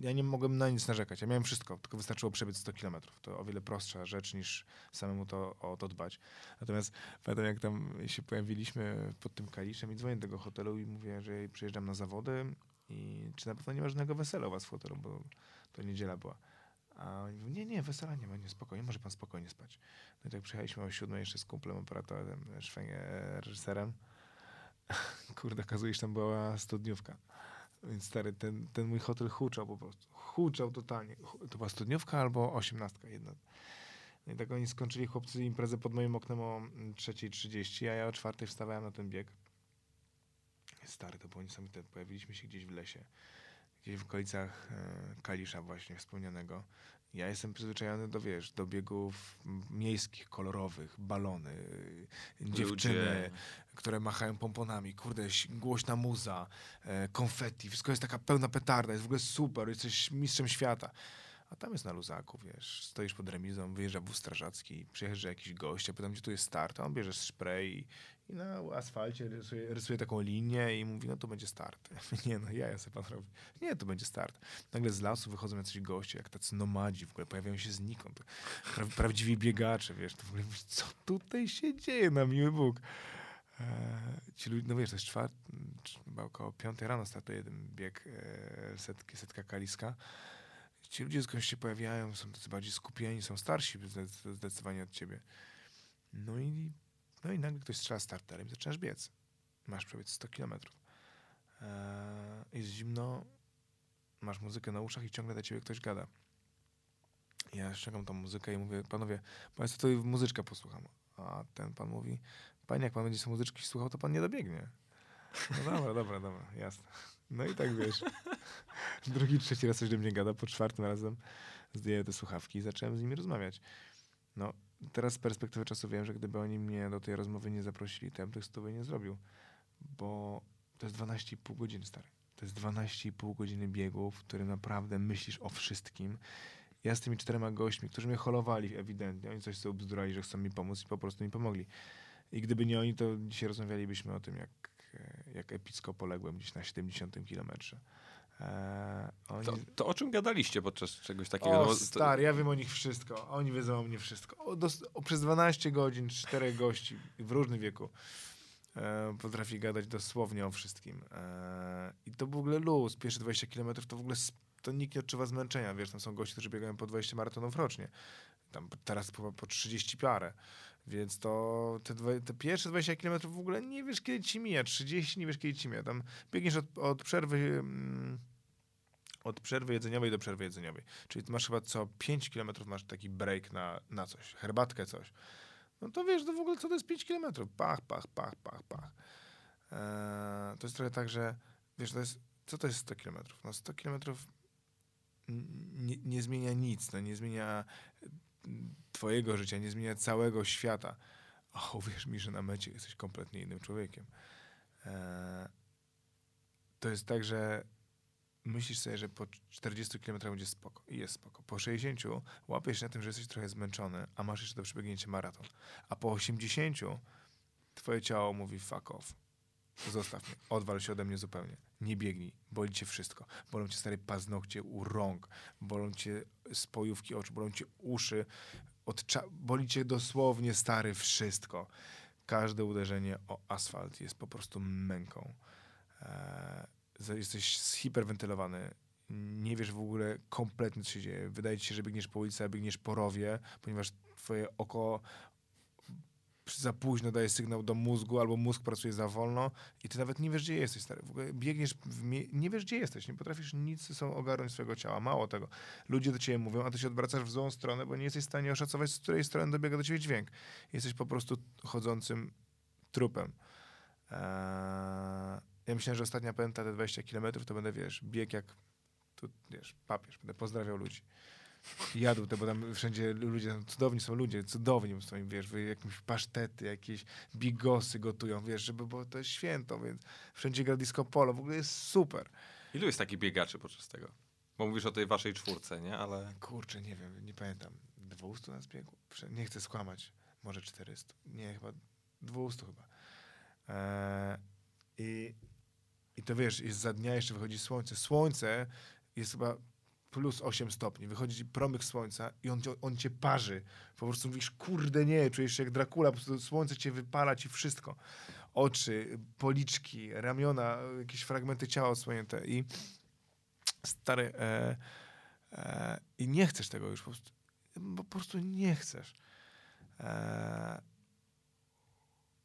ja nie mogłem na nic narzekać. Ja miałem wszystko, tylko wystarczyło przebiec 100 kilometrów. To o wiele prostsza rzecz niż samemu to, o to dbać. Natomiast pamiętam, jak tam się pojawiliśmy pod tym kaliszem i dzwonię do tego hotelu i mówię, że przyjeżdżam na zawody i czy na pewno nie ma żadnego wesela u was w hotelu, bo to niedziela była. A oni mówią, nie, nie, wesela nie ma, nie, spokojnie, może pan spokojnie spać. No i tak przyjechaliśmy o siódmej jeszcze z kumplem, operatorem, reżyserem. Kurde, okazuje się, tam była studniówka. Więc stary, ten, ten mój hotel huczał po prostu. Huczał totalnie. To była studniówka albo osiemnastka jedna. No i tak oni skończyli chłopcy imprezę pod moim oknem o mm, 3.30, a ja o czwartej wstawałem na ten bieg. Stary, to było niesamowite. Pojawiliśmy się gdzieś w lesie. Gdzieś w okolicach e, Kalisza właśnie wspomnianego. Ja jestem przyzwyczajony do, wiesz, do biegów miejskich, kolorowych, balony, y, dziewczyny, Ludzie. które machają pomponami, kurde, głośna muza, e, konfetti, wszystko jest taka pełna petarda, jest w ogóle super, jesteś mistrzem świata. A tam jest na luzaku, wiesz, stoisz pod remizą, wyjeżdża wóz strażacki, przyjeżdża jakiś gość, a pytam, gdzie tu jest start, a on bierze spray i, i na asfalcie rysuje, rysuje taką linię i mówi, no to będzie start. Nie no, ja sobie pan robi. Nie, to będzie start. Nagle z lasu wychodzą jacyś goście, jak tacy nomadzi w ogóle, pojawiają się znikąd. Pra, prawdziwi biegacze, wiesz, to w ogóle mówisz, co tutaj się dzieje, na miły Bóg. Eee, ci ludzie, no wiesz, to jest czwart, chyba około piątej rano startuje ten bieg e, setki, setka kaliska. Ci ludzie skądś się pojawiają, są tacy bardziej skupieni, są starsi zde- zdecydowanie od ciebie. No i, no i nagle ktoś strzela starterem i zaczynasz biec. Masz przebiec 100 kilometrów. Eee, jest zimno, masz muzykę na uszach i ciągle do ciebie ktoś gada. Ja ściągam tą muzykę i mówię, panowie, państwo to muzyczka posłucham. A ten pan mówi, panie, jak pan będzie sobie muzyczki słuchał, to pan nie dobiegnie. No dobra, dobra, dobra, jasne. No i tak wiesz. Drugi, trzeci raz coś do mnie gada, po czwartym razem zdjęłem te słuchawki i zacząłem z nimi rozmawiać. No, teraz z perspektywy czasu wiem, że gdyby oni mnie do tej rozmowy nie zaprosili, to ja bym tych stówy nie zrobił. Bo to jest 12,5 godziny, stary. To jest 12,5 godziny biegu, w którym naprawdę myślisz o wszystkim. Ja z tymi czterema gośćmi, którzy mnie holowali ewidentnie, oni coś sobie bzdurali, że chcą mi pomóc i po prostu mi pomogli. I gdyby nie oni, to dzisiaj rozmawialibyśmy o tym, jak, jak epicko poległem gdzieś na 70 kilometrze. Eee, oni... To, to o czym gadaliście podczas czegoś takiego? O, No stary, ja wiem o nich wszystko. Oni wiedzą o mnie wszystko. O, dos- o, przez 12 godzin czterech gości w różnym wieku e, potrafi gadać dosłownie o wszystkim. E, I to w ogóle luz. Pierwsze 20 km to w ogóle to nikt nie odczuwa zmęczenia. Wiesz, tam są goście, którzy biegają po 20 maratonów rocznie. Tam teraz po, po 30 parę. Więc to te, dwa, te pierwsze 20 km w ogóle nie wiesz, kiedy ci mija. 30 nie wiesz, kiedy ci mija. Tam biegniesz od, od przerwy... Mm, od przerwy jedzeniowej do przerwy jedzeniowej. Czyli masz chyba co 5 km masz taki break na, na coś, herbatkę, coś. No to wiesz, to w ogóle co to jest 5 km? Pach, pach, pach, pach, pach. Eee, to jest trochę tak, że wiesz, to jest, co to jest 100 km? No 100 km nie, nie zmienia nic, no nie zmienia twojego życia, nie zmienia całego świata. A uwierz mi, że na mecie jesteś kompletnie innym człowiekiem. Eee, to jest tak, że myślisz sobie, że po 40 km będzie spoko i jest spoko. Po 60 łapiesz się na tym, że jesteś trochę zmęczony, a masz jeszcze do przebiegnięcia maraton. A po 80 twoje ciało mówi fuck off. Zostaw mnie, odwal się ode mnie zupełnie. Nie biegnij, boli cię wszystko. Bolą cię stare paznokcie u rąk, bolą cię spojówki oczu, bolą cię uszy, od cza- boli cię dosłownie stary wszystko. Każde uderzenie o asfalt jest po prostu męką. Za- jesteś zhiperwentylowany, nie wiesz w ogóle kompletnie, co się dzieje. Wydaje ci się, że biegniesz po ulicy, a biegniesz po rowie, ponieważ twoje oko za późno daje sygnał do mózgu, albo mózg pracuje za wolno i ty nawet nie wiesz, gdzie jesteś, stary. W ogóle biegniesz, w mie- nie wiesz, gdzie jesteś, nie potrafisz nic sobą ogarnąć swojego ciała. Mało tego. Ludzie do ciebie mówią, a ty się odwracasz w złą stronę, bo nie jesteś w stanie oszacować, z której strony dobiega do ciebie dźwięk. Jesteś po prostu chodzącym trupem. Eee, ja myślałem, że ostatnia pęta, te 20 km, to będę, wiesz, bieg jak, tu, wiesz, papież, będę pozdrawiał ludzi. Jadł te, bo tam wszędzie ludzie, tam cudowni są ludzie, cudowni są im, wiesz, jakieś pasztety, jakieś bigosy gotują, wiesz, żeby, bo to jest święto, więc wszędzie gra disco polo, w ogóle jest super. Ilu jest takich biegaczy podczas tego? Bo mówisz o tej waszej czwórce, nie? Ale Kurczę, nie wiem, nie pamiętam, 200 nas biegło? Nie chcę skłamać, może 400, nie, chyba 200 chyba. E, i, I to wiesz, jest za dnia jeszcze wychodzi słońce. Słońce jest chyba plus 8 stopni. Wychodzi ci promyk słońca i on, on cię parzy. Po prostu mówisz, kurde nie, czujesz się jak Dracula, po prostu słońce cię wypala ci wszystko. Oczy, policzki, ramiona, jakieś fragmenty ciała odsłonięte i stary, e, e, i nie chcesz tego już po prostu, po prostu nie chcesz. E,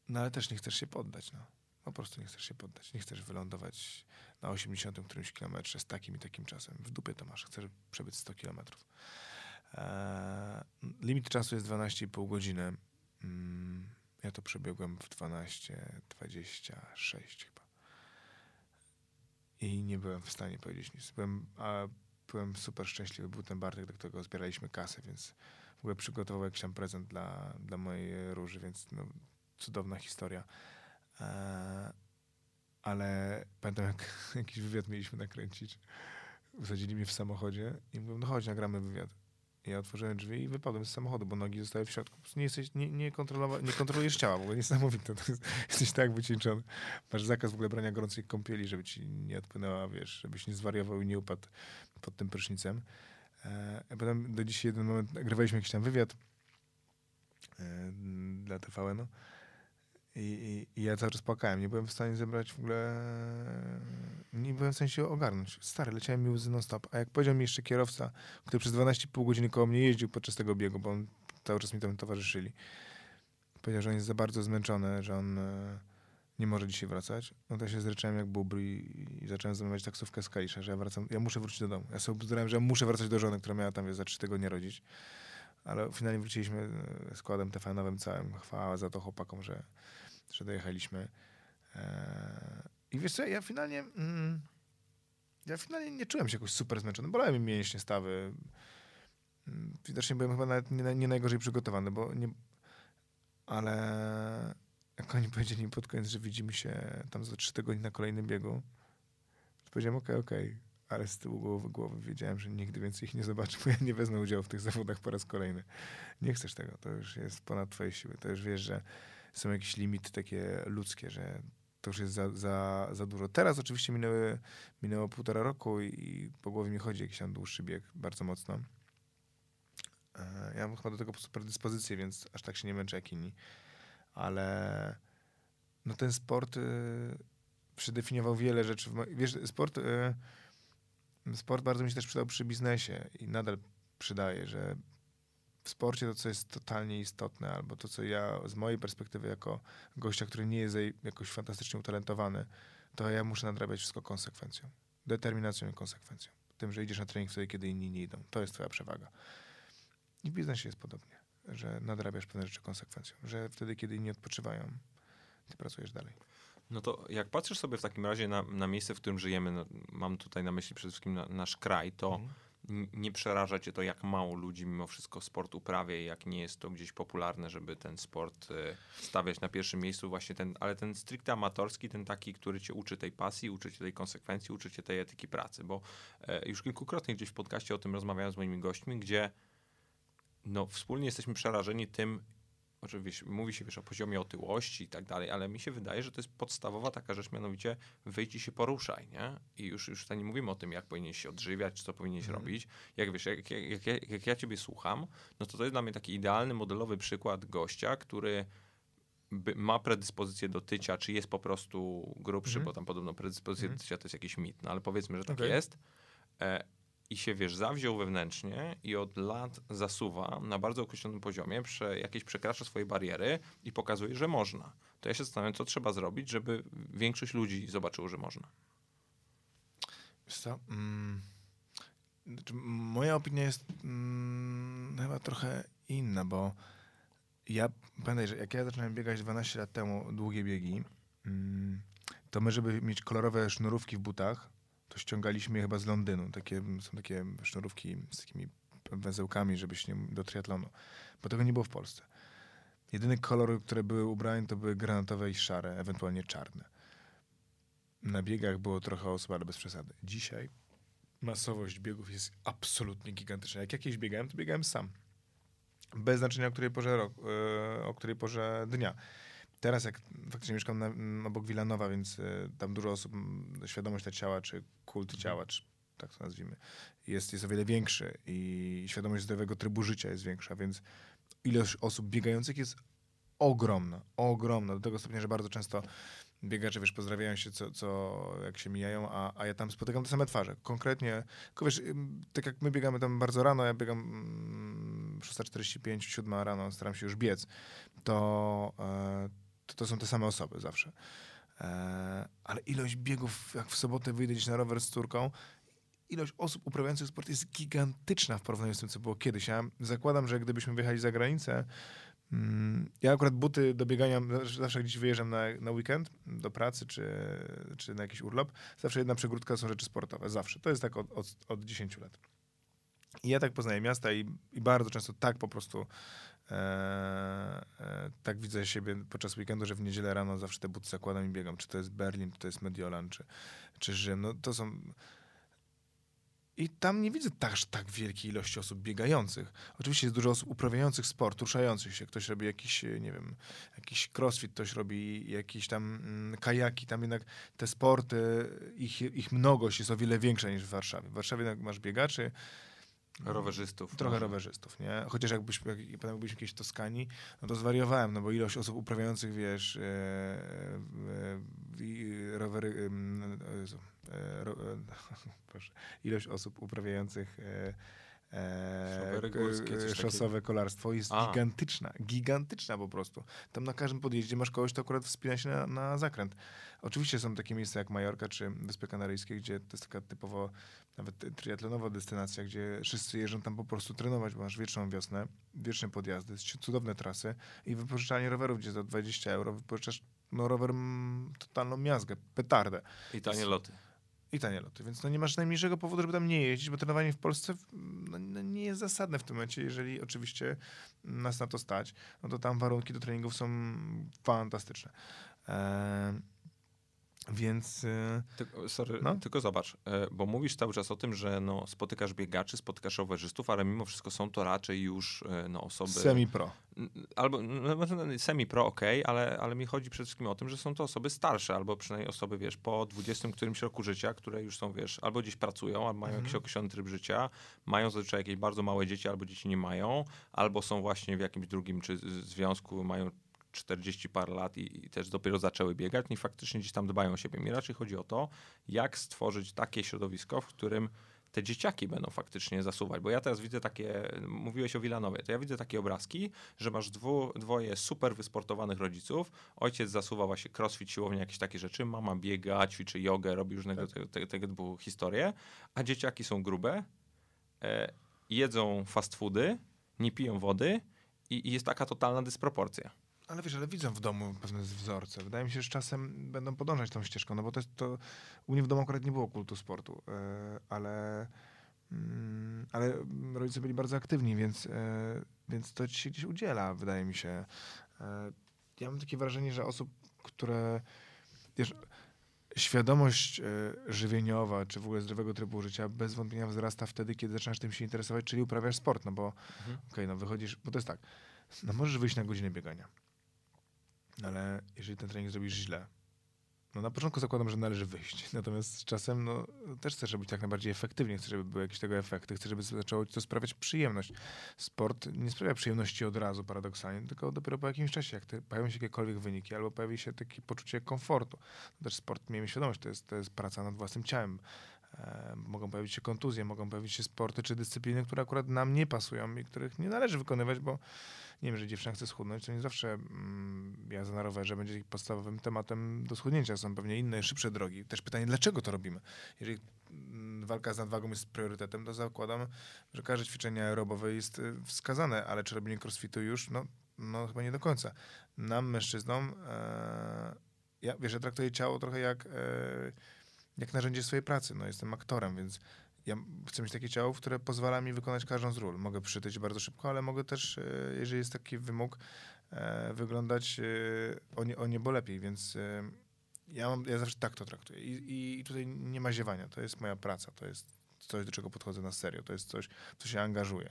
no ale też nie chcesz się poddać, no. Po prostu nie chcesz się poddać. Nie chcesz wylądować na 80 którymś kilometrze z takim i takim czasem. W dupie to masz. Chcesz przebyć 100 kilometrów. Eee, limit czasu jest 12,5 godziny. Mm, ja to przebiegłem w 12,26 chyba. I nie byłem w stanie powiedzieć nic. Byłem, a byłem super szczęśliwy. Był ten Bartek, do którego zbieraliśmy kasę, więc w ogóle przygotował jakiś tam prezent dla, dla mojej róży, więc no, cudowna historia. Eee, ale pamiętam, jak jakiś wywiad mieliśmy nakręcić. Wsadzili mnie w samochodzie i mówią, no chodź, nagramy wywiad. I Ja otworzyłem drzwi i wypadłem z samochodu, bo nogi zostały w środku. Nie, jesteś, nie, nie, kontrolowa- nie kontrolujesz ciała, w ogóle niesamowite. To jest, jesteś tak wycieńczony. Masz zakaz w ogóle brania gorącej kąpieli, żeby ci nie odpłynęła, wiesz, żebyś nie zwariował i nie upadł pod tym prysznicem. E, potem do dzisiaj jeden moment nagrywaliśmy jakiś tam wywiad e, dla TVN-u. I, i, I ja cały czas płakałem. Nie byłem w stanie zebrać w ogóle. Nie byłem w stanie się ogarnąć. Stary, leciałem mi łzy non-stop. A jak powiedział mi jeszcze kierowca, który przez 12,5 godziny koło mnie jeździł podczas tego biegu, bo on cały czas mi tam towarzyszyli, powiedział, że on jest za bardzo zmęczony, że on e, nie może dzisiaj wracać. No to ja się zryczałem jak bubr i, i zacząłem zamawiać taksówkę z Kalisza, że ja wracam, ja muszę wrócić do domu. Ja sobie obzdurałem, że ja muszę wracać do żony, która miała tam wiesz, za trzy tygodnie rodzić. Ale finalnie wróciliśmy e, składem TVN-owym całym. Chwała za to chłopakom, że, że dojechaliśmy. Eee, I wiesz co, ja finalnie... Mm, ja finalnie nie czułem się jakoś super zmęczony. Bolałem mi mięśnie, stawy. Mm, Widocznie byłem chyba nawet nie, nie najgorzej przygotowany, bo nie... Ale jak oni powiedzieli pod koniec, że widzimy się tam za trzy tygodnie na kolejnym biegu, to powiedziałem okej, okej. Ale z tyłu głowy, głowy wiedziałem, że nigdy więcej ich nie zobaczę, bo ja nie wezmę udziału w tych zawodach po raz kolejny. Nie chcesz tego, to już jest ponad twoje siły. To już wiesz, że są jakieś limity takie ludzkie, że to już jest za, za, za dużo. Teraz oczywiście minęły, minęło półtora roku i, po głowie mi chodzi jakiś tam dłuższy bieg, bardzo mocno. E, Ja mam chyba do tego po prostu predyspozycję, więc aż tak się nie męczę jak inni. Ale no ten sport y, przedefiniował wiele rzeczy. Wiesz, sport, y, sport bardzo mi się też przydał przy biznesie i nadal przydaje, że w sporcie to, co jest totalnie istotne, albo to, co ja z mojej perspektywy jako gościa, który nie jest jakoś fantastycznie utalentowany, to ja muszę nadrabiać wszystko konsekwencją. Determinacją i konsekwencją. Tym, że idziesz na trening wtedy, kiedy inni nie idą. To jest twoja przewaga. I w biznesie jest podobnie, że nadrabiasz pewne rzeczy konsekwencją. Że wtedy, kiedy inni odpoczywają, ty pracujesz dalej. No to jak patrzysz sobie w takim razie na, na miejsce, w którym żyjemy, no, mam tutaj na myśli przede wszystkim na, nasz kraj, to Mhm. Nie przeraża cię to, jak mało ludzi mimo wszystko sport uprawia i jak nie jest to gdzieś popularne, żeby ten sport e, stawiać na pierwszym miejscu, właśnie ten, ale ten stricte amatorski, ten taki, który cię uczy tej pasji, uczy cię tej konsekwencji, uczy cię tej etyki pracy, bo e, już kilkukrotnie gdzieś w podcaście o tym rozmawiałem z moimi gośćmi, gdzie no, wspólnie jesteśmy przerażeni tym, oczywiście mówi się wiesz, o poziomie otyłości i tak dalej, ale mi się wydaje, że to jest podstawowa taka rzecz, mianowicie wyjdź i się poruszaj, nie? I już, już tutaj nie mówimy o tym, jak powinieneś się odżywiać, co powinieneś Mhm. robić. Jak wiesz, jak, jak, jak, jak, ja ciebie słucham, no to to jest dla mnie taki idealny, modelowy przykład gościa, który ma predyspozycję do tycia, czy jest po prostu grubszy, Mhm. bo tam podobno predyspozycja Mhm. do tycia to jest jakiś mit, no ale powiedzmy, że tak Okej. jest. E, I się, wiesz, zawziął wewnętrznie i od lat zasuwa na bardzo określonym poziomie, prze, jakieś przekracza swoje bariery i pokazuje, że można. To ja się zastanawiam, co trzeba zrobić, żeby większość ludzi zobaczyło, że można. Co? Mm, znaczy, moja opinia jest mm, chyba trochę inna, bo ja pamiętaj, że jak ja zacząłem biegać 12 lat temu, długie biegi, mm, to my, żeby mieć kolorowe sznurówki w butach, to ściągaliśmy je chyba z Londynu. Takie, są takie sznurówki z takimi węzełkami, żebyś nie do triatlonu. Bo tego nie było w Polsce. Jedyne kolory, które były ubrane, to były granatowe i szare, ewentualnie czarne. Na biegach było trochę osób, ale bez przesady. Dzisiaj masowość biegów jest absolutnie gigantyczna. Jak jakieś biegałem, to biegałem sam. Bez znaczenia, o której porze, rok, e, o której porze dnia. Teraz jak faktycznie mieszkam na, m, obok Wilanowa, więc e, tam dużo osób, świadomość ta ciała, czy kult Mhm. ciała, czy tak to nazwijmy, jest, jest o wiele większy i świadomość zdrowego trybu życia jest większa, więc ilość osób biegających jest ogromna, ogromna, do tego stopnia, że bardzo często biegacze, wiesz, pozdrawiają się, co, co jak się mijają, a, a ja tam spotykam te same twarze. Konkretnie, tylko wiesz, tak jak my biegamy tam bardzo rano, ja biegam mm, 6.45, 7 rano, staram się już biec, to, e, to, to są te same osoby zawsze. E, ale ilość biegów, jak w sobotę wyjdę gdzieś na rower z córką, ilość osób uprawiających sport jest gigantyczna w porównaniu z tym, co było kiedyś. Ja zakładam, że gdybyśmy wyjechali za granicę, mm, ja akurat buty do biegania, zawsze- gdzieś wyjeżdżam na, na weekend, do pracy czy, czy na jakiś urlop, zawsze jedna przegródka są rzeczy sportowe. Zawsze. To jest tak od, od, od 10 lat. I ja tak poznaję miasta i, i bardzo często tak po prostu tak widzę siebie podczas weekendu, że w niedzielę rano zawsze te buty zakładam i biegam. Czy to jest Berlin, czy to jest Mediolan, czy, czy Rzym. No to są... I tam nie widzę aż tak wielkiej ilości osób biegających. Oczywiście jest dużo osób uprawiających sport, ruszających się. Ktoś robi jakiś, e, nie wiem, jakiś crossfit, ktoś robi jakieś tam mm, kajaki. Tam jednak te sporty, ich, ich mnogość jest o wiele większa niż w Warszawie. W Warszawie jednak masz biegaczy, Rowerzystów. Trochę może. rowerzystów, nie? Chociaż jakbyśmy, jak, pamiętam, byliśmy w Toskanii, no to zwariowałem, no bo ilość osób uprawiających, wiesz, i rowery, e, ilość osób uprawiających Rowery górskie, szosowe kolarstwo jest A. gigantyczna, gigantyczna po prostu. Tam na każdym podjeździe masz kogoś, kto akurat wspina się na, na zakręt. Oczywiście są takie miejsca jak Majorka czy Wyspy Kanaryjskie, gdzie to jest taka typowo nawet triatlonowa destynacja, gdzie wszyscy jeżdżą tam po prostu trenować, bo masz wieczną wiosnę, wieczne podjazdy, cudowne trasy i wypożyczalnie rowerów, gdzie za 20 euro wypożyczasz no, rower mm, totalną miazgę, petardę I tanie loty. i tanie loty, więc no nie masz najmniejszego powodu, żeby tam nie jeździć, bo trenowanie w Polsce no, no, nie jest zasadne w tym momencie, jeżeli oczywiście nas na to stać, no to tam warunki do treningów są fantastyczne. Eee, więc... e, Tylko, sorry, No. tylko zobacz, e, bo mówisz cały czas o tym, że no, spotykasz biegaczy, spotykasz rowerzystów, ale mimo wszystko są to raczej już e, no, osoby... Semi-pro. Albo no, no, no, semi-pro, okej, ale, ale mi chodzi przede wszystkim o tym, że są to osoby starsze, albo przynajmniej osoby, wiesz, po 20 którymś roku życia, które już są, wiesz, albo gdzieś pracują, albo mają Mhm. jakiś określony tryb życia, mają zazwyczaj jakieś bardzo małe dzieci, albo dzieci nie mają, albo są właśnie w jakimś drugim czy związku, mają 40 parę lat i, i też dopiero zaczęły biegać i faktycznie gdzieś tam dbają o siebie. Mi raczej chodzi o to, jak stworzyć takie środowisko, w którym te dzieciaki będą faktycznie zasuwać. Bo ja teraz widzę takie, mówiłeś o Wilanowie, to ja widzę takie obrazki, że masz dwu, dwoje super wysportowanych rodziców, ojciec zasuwa właśnie crossfit, siłownia, jakieś takie rzeczy, mama biega, ćwiczy jogę, robi różnego tego, tego, tego typu historie, a dzieciaki są grube, e, jedzą fast foody, nie piją wody i, i jest taka totalna dysproporcja. Ale wiesz, ale widzą w domu pewne wzorce. Wydaje mi się, że czasem będą podążać tą ścieżką, no bo to, jest, to u mnie w domu akurat nie było kultu sportu, e, ale, mm, ale rodzice byli bardzo aktywni, więc, e, więc to ci się gdzieś udziela, wydaje mi się. E, ja mam takie wrażenie, że osób, które wiesz, świadomość żywieniowa, czy w ogóle zdrowego trybu życia bez wątpienia wzrasta wtedy, kiedy zaczynasz tym się interesować, czyli uprawiasz sport, no bo Mhm. okej, no wychodzisz, bo to jest tak, no możesz wyjść na godzinę biegania, no ale jeżeli ten trening zrobisz źle, no na początku zakładam, że należy wyjść, natomiast z czasem no, też chcesz robić jak najbardziej efektywnie, chcesz, żeby były jakieś tego efekty, chcesz, żeby zaczęło ci to sprawiać przyjemność. Sport nie sprawia przyjemności od razu paradoksalnie, tylko dopiero po jakimś czasie, jak pojawią się jakiekolwiek wyniki, albo pojawi się takie poczucie komfortu. Też sport, miejmy świadomość, to jest, to jest praca nad własnym ciałem. E, mogą pojawić się kontuzje, mogą pojawić się sporty czy dyscypliny, które akurat nam nie pasują i których nie należy wykonywać, bo nie wiem, że dziewczyna chce schudnąć, to nie zawsze mm, jazda na rowerze będzie podstawowym tematem do schudnięcia. Są pewnie inne, szybsze drogi. Też pytanie, dlaczego to robimy? Jeżeli mm, walka z nadwagą jest priorytetem, to zakładam, że każde ćwiczenie aerobowe jest y, wskazane, ale czy robienie crossfitu już? No, no chyba nie do końca. Nam, mężczyznom, e, ja, wiesz, ja traktuję ciało trochę jak, e, jak narzędzie swojej pracy. No, jestem aktorem, więc ja chcę mieć takie ciało, które pozwala mi wykonać każdą z ról. Mogę przytyć bardzo szybko, ale mogę też, e, jeżeli jest taki wymóg, e, wyglądać e, o, nie, o niebo lepiej, więc ja, mam, ja zawsze tak to traktuję. I, I tutaj nie ma ziewania. To jest moja praca. To jest coś, do czego podchodzę na serio. To jest coś, co się angażuję.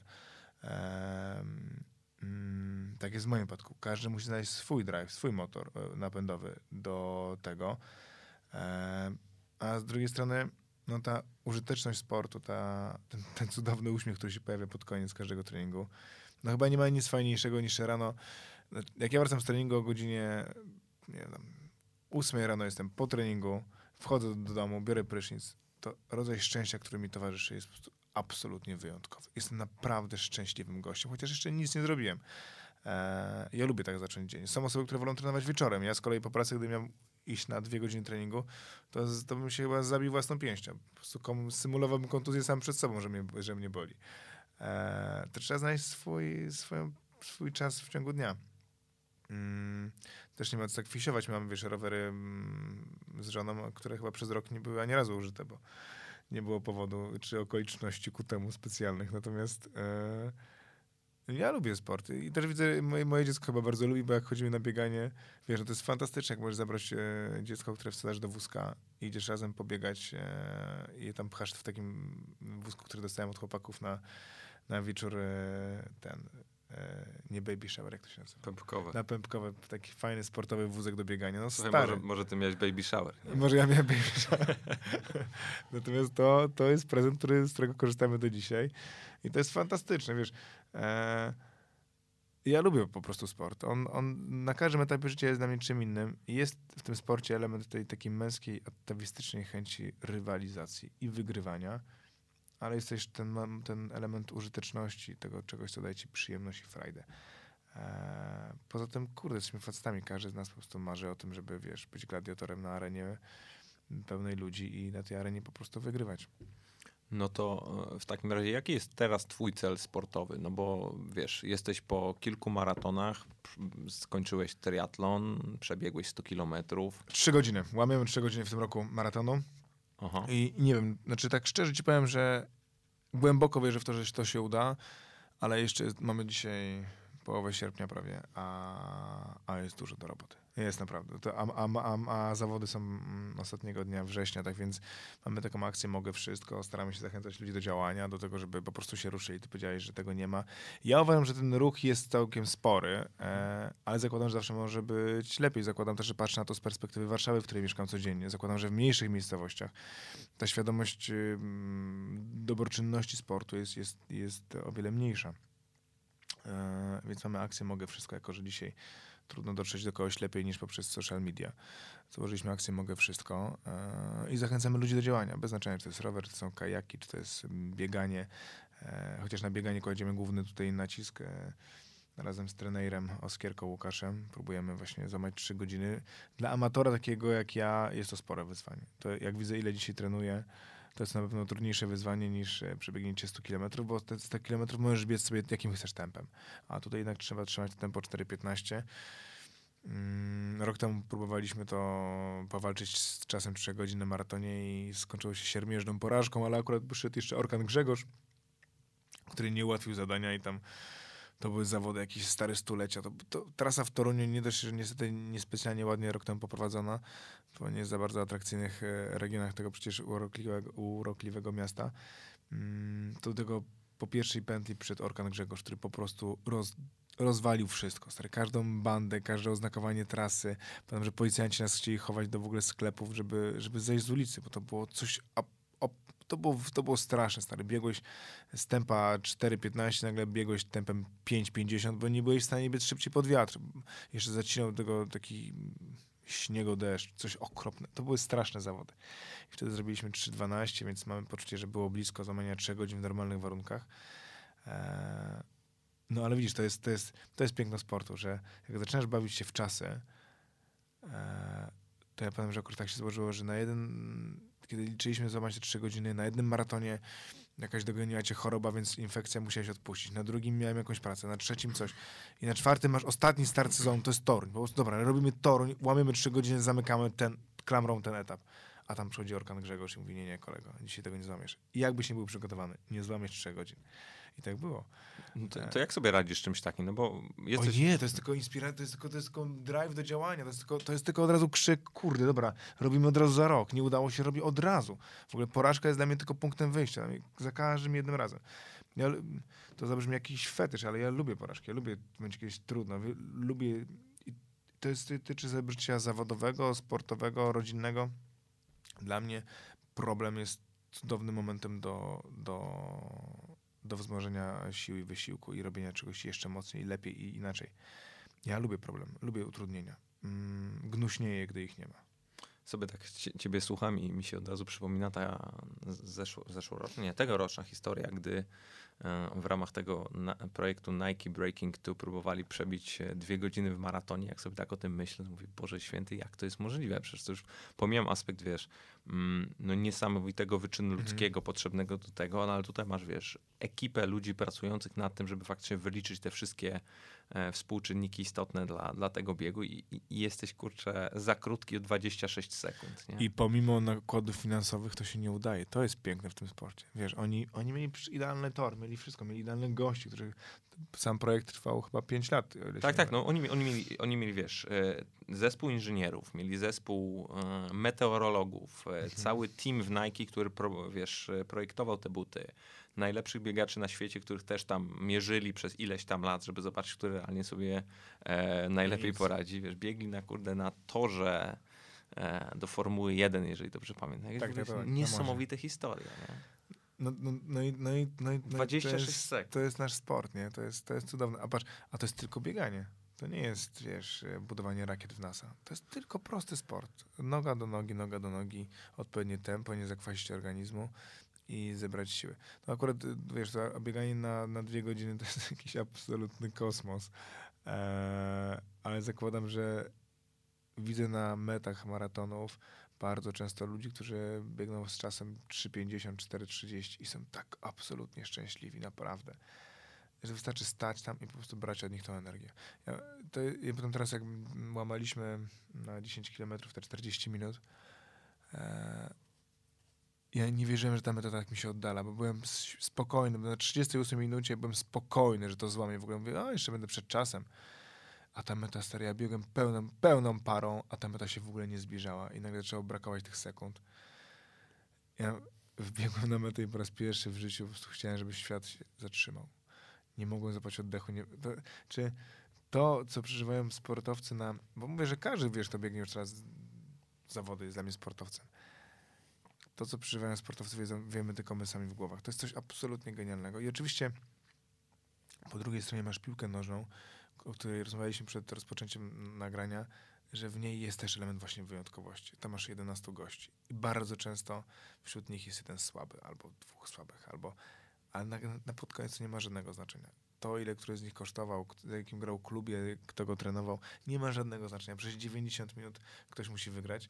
Mm, Tak jest w moim przypadku. Każdy musi znaleźć swój drive, swój motor napędowy do tego. E, a z drugiej strony, no ta użyteczność sportu, ta, ten, ten cudowny uśmiech, który się pojawia pod koniec każdego treningu, no chyba nie ma nic fajniejszego niż rano. Jak ja wracam z treningu o godzinie, nie wiem, 8 rano jestem po treningu, wchodzę do domu, biorę prysznic, to rodzaj szczęścia, który mi towarzyszy, jest po prostu absolutnie wyjątkowy. Jestem naprawdę szczęśliwym gościem, chociaż jeszcze nic nie zrobiłem. Eee, ja lubię tak zacząć dzień. Są osoby, które wolą trenować wieczorem. Ja z kolei po pracy, gdy miał iść na dwie godziny treningu, to, to bym się chyba zabił własną pięścią. Po prostu kom, symulowałbym kontuzję sam przed sobą, że mnie, że mnie boli. Eee, to trzeba znaleźć swój, swoją, swój czas w ciągu dnia. Mm, też nie ma co tak fisiować. Mamy, wiesz, rowery mm, z żoną, które chyba przez rok nie były ani razu użyte, bo nie było powodu czy okoliczności ku temu specjalnych. Natomiast e, ja lubię sport i też widzę, moje, moje, dziecko chyba bardzo lubi, bo jak chodzimy na bieganie, wiesz, no to jest fantastyczne, jak możesz zabrać e, dziecko, które wsadzasz do wózka i idziesz razem pobiegać e, i tam pchasz w takim wózku, który dostałem od chłopaków na, na wieczór e, ten nie baby shower, jak to się nazywa? Pępkowe. Na pępkowe, taki fajny sportowy wózek do biegania. No Słuchaj, stary. Może, może ty miałeś baby shower. Nie? Może ja miałem baby shower. Natomiast to, to jest prezent, który, z którego korzystamy do dzisiaj. I to jest fantastyczne, wiesz. E, ja lubię po prostu sport. On, on na każdym etapie życia jest dla mnie czym innym. Jest w tym sporcie element tej takiej męskiej, atawistycznej chęci rywalizacji i wygrywania ale jest też ten, ten element użyteczności, tego czegoś, co daje ci przyjemność i frajdę. Eee, poza tym, kurde, jesteśmy facetami. Każdy z nas po prostu marzy o tym, żeby, wiesz, być gladiatorem na arenie pełnej ludzi i na tej arenie po prostu wygrywać. No to e, w takim razie, jaki jest teraz twój cel sportowy? No bo wiesz, jesteś po kilku maratonach, skończyłeś triatlon, przebiegłeś 100 kilometrów. Trzy godziny. Łamiemy trzy godziny w tym roku maratonu. Aha. I nie wiem, znaczy tak szczerze ci powiem, że głęboko wierzę w to, że to się uda, ale jeszcze mamy dzisiaj połowę sierpnia prawie, a, a jest dużo do roboty. Jest naprawdę. To, a, a, a, a, zawody są mm, ostatniego dnia września, tak więc mamy taką akcję Mogę Wszystko. Staramy się zachęcać ludzi do działania, do tego, żeby po prostu się ruszyli. Ty powiedziałeś, że tego nie ma. Ja uważam, że ten ruch jest całkiem spory, e, ale zakładam, że zawsze może być lepiej. Zakładam też, że patrzę na to z perspektywy Warszawy, w której mieszkam codziennie. Zakładam, że w mniejszych miejscowościach ta świadomość y, dobroczynności sportu jest, jest, jest o wiele mniejsza. E, więc mamy akcję Mogę Wszystko, jako że dzisiaj trudno dotrzeć do kogoś lepiej niż poprzez social media. Założyliśmy akcję Mogę Wszystko e, i zachęcamy ludzi do działania, bez znaczenia, czy to jest rower, czy to są kajaki, czy to jest bieganie, e, chociaż na bieganie kładziemy główny tutaj nacisk razem z trenerem Oskierką Łukaszem. Próbujemy właśnie złamać trzy godziny. Dla amatora takiego jak ja jest to spore wyzwanie. To jak widzę, ile dzisiaj trenuję, to jest na pewno trudniejsze wyzwanie niż e, przebiegnięcie 100 km, bo te 100 km możesz biec sobie jakim chcesz tempem. A tutaj jednak trzeba trzymać tempo 4,15. Mm, rok temu próbowaliśmy to powalczyć z czasem 3 godzin na maratonie i skończyło się siermierzną porażką, ale akurat przyszedł jeszcze Orkan Grzegorz, który nie ułatwił zadania i tam to były zawody jakieś stare stulecia. To, to, trasa w Toruniu nie dość, że niestety niespecjalnie ładnie rok temu poprowadzona, po nie za bardzo atrakcyjnych e, regionach tego przecież urokliwego, urokliwego miasta. Mm, do tego po pierwszej pętli przed Orkan Grzegorz, który po prostu roz, rozwalił wszystko. Stary, każdą bandę, każde oznakowanie trasy. Pamiętam, że policjanci nas chcieli chować do w ogóle sklepów, żeby, żeby zejść z ulicy, bo to było coś to było, to było straszne, stary. Biegłeś z tempa 4,15, nagle biegłeś tempem 5,50, bo nie byłeś w stanie biec szybciej pod wiatr. Jeszcze zacinał tego taki śniegodeszcz, coś okropne. To były straszne zawody. I wtedy zrobiliśmy 3,12, więc mamy poczucie, że było blisko złamania 3 godzin w normalnych warunkach. Eee, no ale widzisz, to jest, to, jest, to jest piękno sportu, że jak zaczynasz bawić się w czasy, eee, to ja pamiętam, że akurat tak się złożyło, że na jeden kiedy liczyliśmy złamać te trzy godziny, na jednym maratonie jakaś dogoniła cię choroba, więc infekcja musiałeś odpuścić. Na drugim miałem jakąś pracę, na trzecim coś. I na czwartym masz ostatni start sezonu, to jest Toruń. Po prostu, dobra, robimy Toruń, łamiemy trzy godziny, zamykamy ten, klamrą ten etap. A tam przychodzi Orkan Grzegorz i mówi, nie, nie, kolego, dzisiaj tego nie złamiesz. I jakbyś nie był przygotowany, nie złamiesz trzech godzin. I tak było. No to, to, jak sobie radzisz czymś takim? No bo jesteś... O nie, to jest tylko inspiracja, to jest tylko, to jest tylko drive do działania, to jest, tylko, to jest tylko od razu krzyk, kurde, dobra, robimy od razu za rok, nie udało się, robi od razu. W ogóle porażka jest dla mnie tylko punktem wyjścia, za każdym jednym razem. Ja, to zabrzmi jakiś fetysz, ale ja lubię porażki. Ja lubię będzie kiedyś trudno. Lubię. To jest tyczy życia zawodowego, sportowego, rodzinnego. Dla mnie problem jest cudownym momentem do, do, do wzmożenia sił i wysiłku i robienia czegoś jeszcze mocniej, lepiej i inaczej. Ja lubię problem, lubię utrudnienia. Mm, gnuśnieję, gdy ich nie ma. Sobie tak cie- ciebie słucham i mi się od razu przypomina ta zeszło, zeszłoroczna, nie, tegoroczna historia, gdy w ramach tego projektu Nike Breaking Two próbowali przebić e, dwie godziny w maratonie. Jak sobie tak o tym myślę, to mówię, Boże Święty, jak to jest możliwe? Przecież to już pomijam aspekt, wiesz, mm, no niesamowitego wyczynu Mhm. ludzkiego potrzebnego do tego, no ale tutaj masz, wiesz, ekipę ludzi pracujących nad tym, żeby faktycznie wyliczyć te wszystkie e, współczynniki istotne dla, dla tego biegu i, i, jesteś, kurczę, za krótki o 26 sekund, nie? I pomimo nakładów finansowych to się nie udaje. To jest piękne w tym sporcie. Wiesz, oni, oni mieli idealny tor, mieli wszystko, mieli idealnych gości, których sam projekt trwał chyba 5 lat. Tak, tak, no oni, oni, mieli, oni mieli, wiesz, e, zespół inżynierów, mieli zespół e, meteorologów, e, cały team w Nike, który, pro, wiesz, projektował te buty, najlepszych biegaczy na świecie, których też tam mierzyli przez ileś tam lat, żeby zobaczyć, który realnie sobie e, najlepiej Nic. poradzi, wiesz, biegli na, kurde, na torze e, do Formuły 1, jeżeli dobrze pamiętam. Tak, Tak, tak, Niesamowite historie, nie? No, no, no, i, no, i, no, i, no i 26 to jest, sekund. To jest nasz sport, nie? To jest, to jest cudowne. A patrz, a to jest tylko bieganie. To nie jest, wiesz, budowanie rakiet w NASA. To jest tylko prosty sport. Noga do nogi, noga do nogi, odpowiednie tempo, nie zakwasić organizmu i zebrać siły. No akurat, wiesz, to bieganie na, na dwie godziny to jest jakiś absolutny kosmos. Eee, ale zakładam, że widzę na metach maratonów bardzo często ludzi, którzy biegną z czasem 3,50, 4,30 i są tak absolutnie szczęśliwi, naprawdę. Że wystarczy stać tam i po prostu brać od nich tą energię. Ja, to, ja potem teraz jak łamaliśmy na 10 km te 40 minut, e, ja nie wierzyłem, że ta metoda tak mi się oddala, bo byłem spokojny. Na 38 minucie byłem spokojny, że to złamie. W ogóle mówię, o, jeszcze będę przed czasem. A ta meta stary, ja biegłem pełną, pełną parą, a ta meta się w ogóle nie zbliżała i nagle zaczęło brakować tych sekund. Ja wbiegłem na metę i po raz pierwszy w życiu po prostu chciałem, żeby świat się zatrzymał. Nie mogłem złapać oddechu. Nie, to, czy to, co przeżywają sportowcy na... Bo mówię, że każdy, wiesz, kto biegnie już teraz zawody, jest dla mnie sportowcem. To, co przeżywają sportowcy, wiedzą, wiemy tylko my sami w głowach. To jest coś absolutnie genialnego. I oczywiście po drugiej stronie masz piłkę nożną, o której rozmawialiśmy przed rozpoczęciem nagrania, że w niej jest też element właśnie wyjątkowości. Tam masz 11 gości i bardzo często wśród nich jest jeden słaby, albo dwóch słabych, albo... Ale na, na pod koniec nie ma żadnego znaczenia. To, ile który z nich kosztował, za jakim grał klubie, kto go trenował, nie ma żadnego znaczenia. Przez 90 minut ktoś musi wygrać.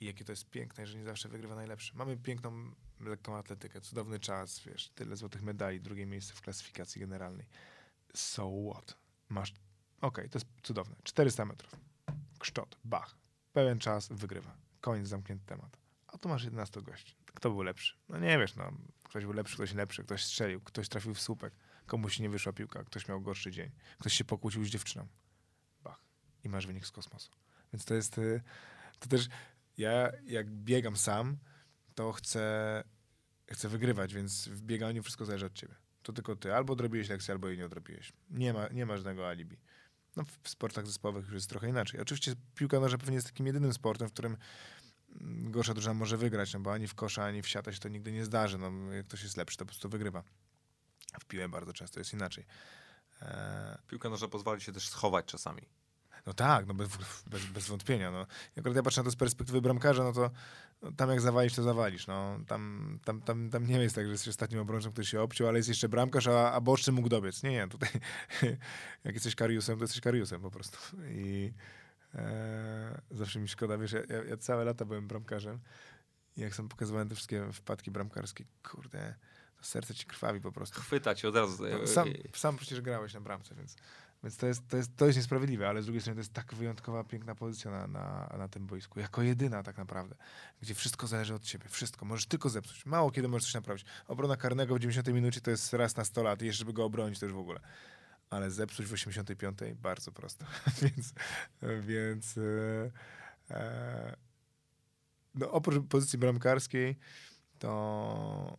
I jakie to jest piękne, że nie zawsze wygrywa najlepszy. Mamy piękną lekką atletykę, cudowny czas, wiesz, tyle złotych medali, drugie miejsce w klasyfikacji generalnej. So what? Masz, okej, to jest cudowne. 400 metrów. Kształt, bach. Pełen czas, wygrywa. Koniec, zamknięty temat. A tu masz 11 gości. Kto był lepszy? No nie wiesz, no. Ktoś był lepszy, ktoś lepszy, ktoś strzelił, ktoś trafił w słupek, komuś nie wyszła piłka, ktoś miał gorszy dzień, ktoś się pokłócił z dziewczyną. Bach. I masz wynik z kosmosu. Więc to jest, y, to też, ja jak biegam sam, to chcę, chcę wygrywać, więc w bieganiu wszystko zależy od ciebie. To tylko ty. Albo odrobiłeś lekcję, albo jej nie odrobiłeś. Nie ma, nie ma żadnego alibi. No, w sportach zespołowych już jest trochę inaczej. Oczywiście piłka nożna pewnie jest takim jedynym sportem, w którym mm, gorsza drużyna może wygrać, no bo ani w kosza, ani w siatę się to nigdy nie zdarzy. No, jak ktoś jest lepszy, to po prostu wygrywa. W piłę bardzo często jest inaczej. Eee, Piłka nożna pozwala się też schować czasami. No tak, no bez, bez, bez wątpienia. No. Akurat ja patrzę na to z perspektywy bramkarza, no to no, tam jak zawalisz, to zawalisz. No. Tam, tam, tam, tam nie jest tak, że jesteś ostatnim obrońcą, który się obciął, ale jest jeszcze bramkarz, a, a boczny mógł dobiec. Nie, nie, tutaj jak jesteś kariusem, to jesteś kariusem po prostu. I e, zawsze mi szkoda, wiesz, ja, ja, ja całe lata byłem bramkarzem i jak sam pokazywałem te wszystkie wpadki bramkarskie, kurde, to serce ci krwawi po prostu. Chwyta cię od razu. No, sam, sam przecież grałeś na bramce, więc, więc to, jest, to, jest, to jest niesprawiedliwe, ale z drugiej strony to jest tak wyjątkowa, piękna pozycja na, na, na tym boisku. Jako jedyna tak naprawdę, gdzie wszystko zależy od ciebie. Wszystko. Możesz tylko zepsuć. Mało kiedy możesz coś naprawić. Obrona karnego w 90 minucie to jest raz na 100 lat i jeszcze żeby go obronić już w ogóle. Ale zepsuć w 85 bardzo prosto. więc więc e, e, no, oprócz pozycji bramkarskiej to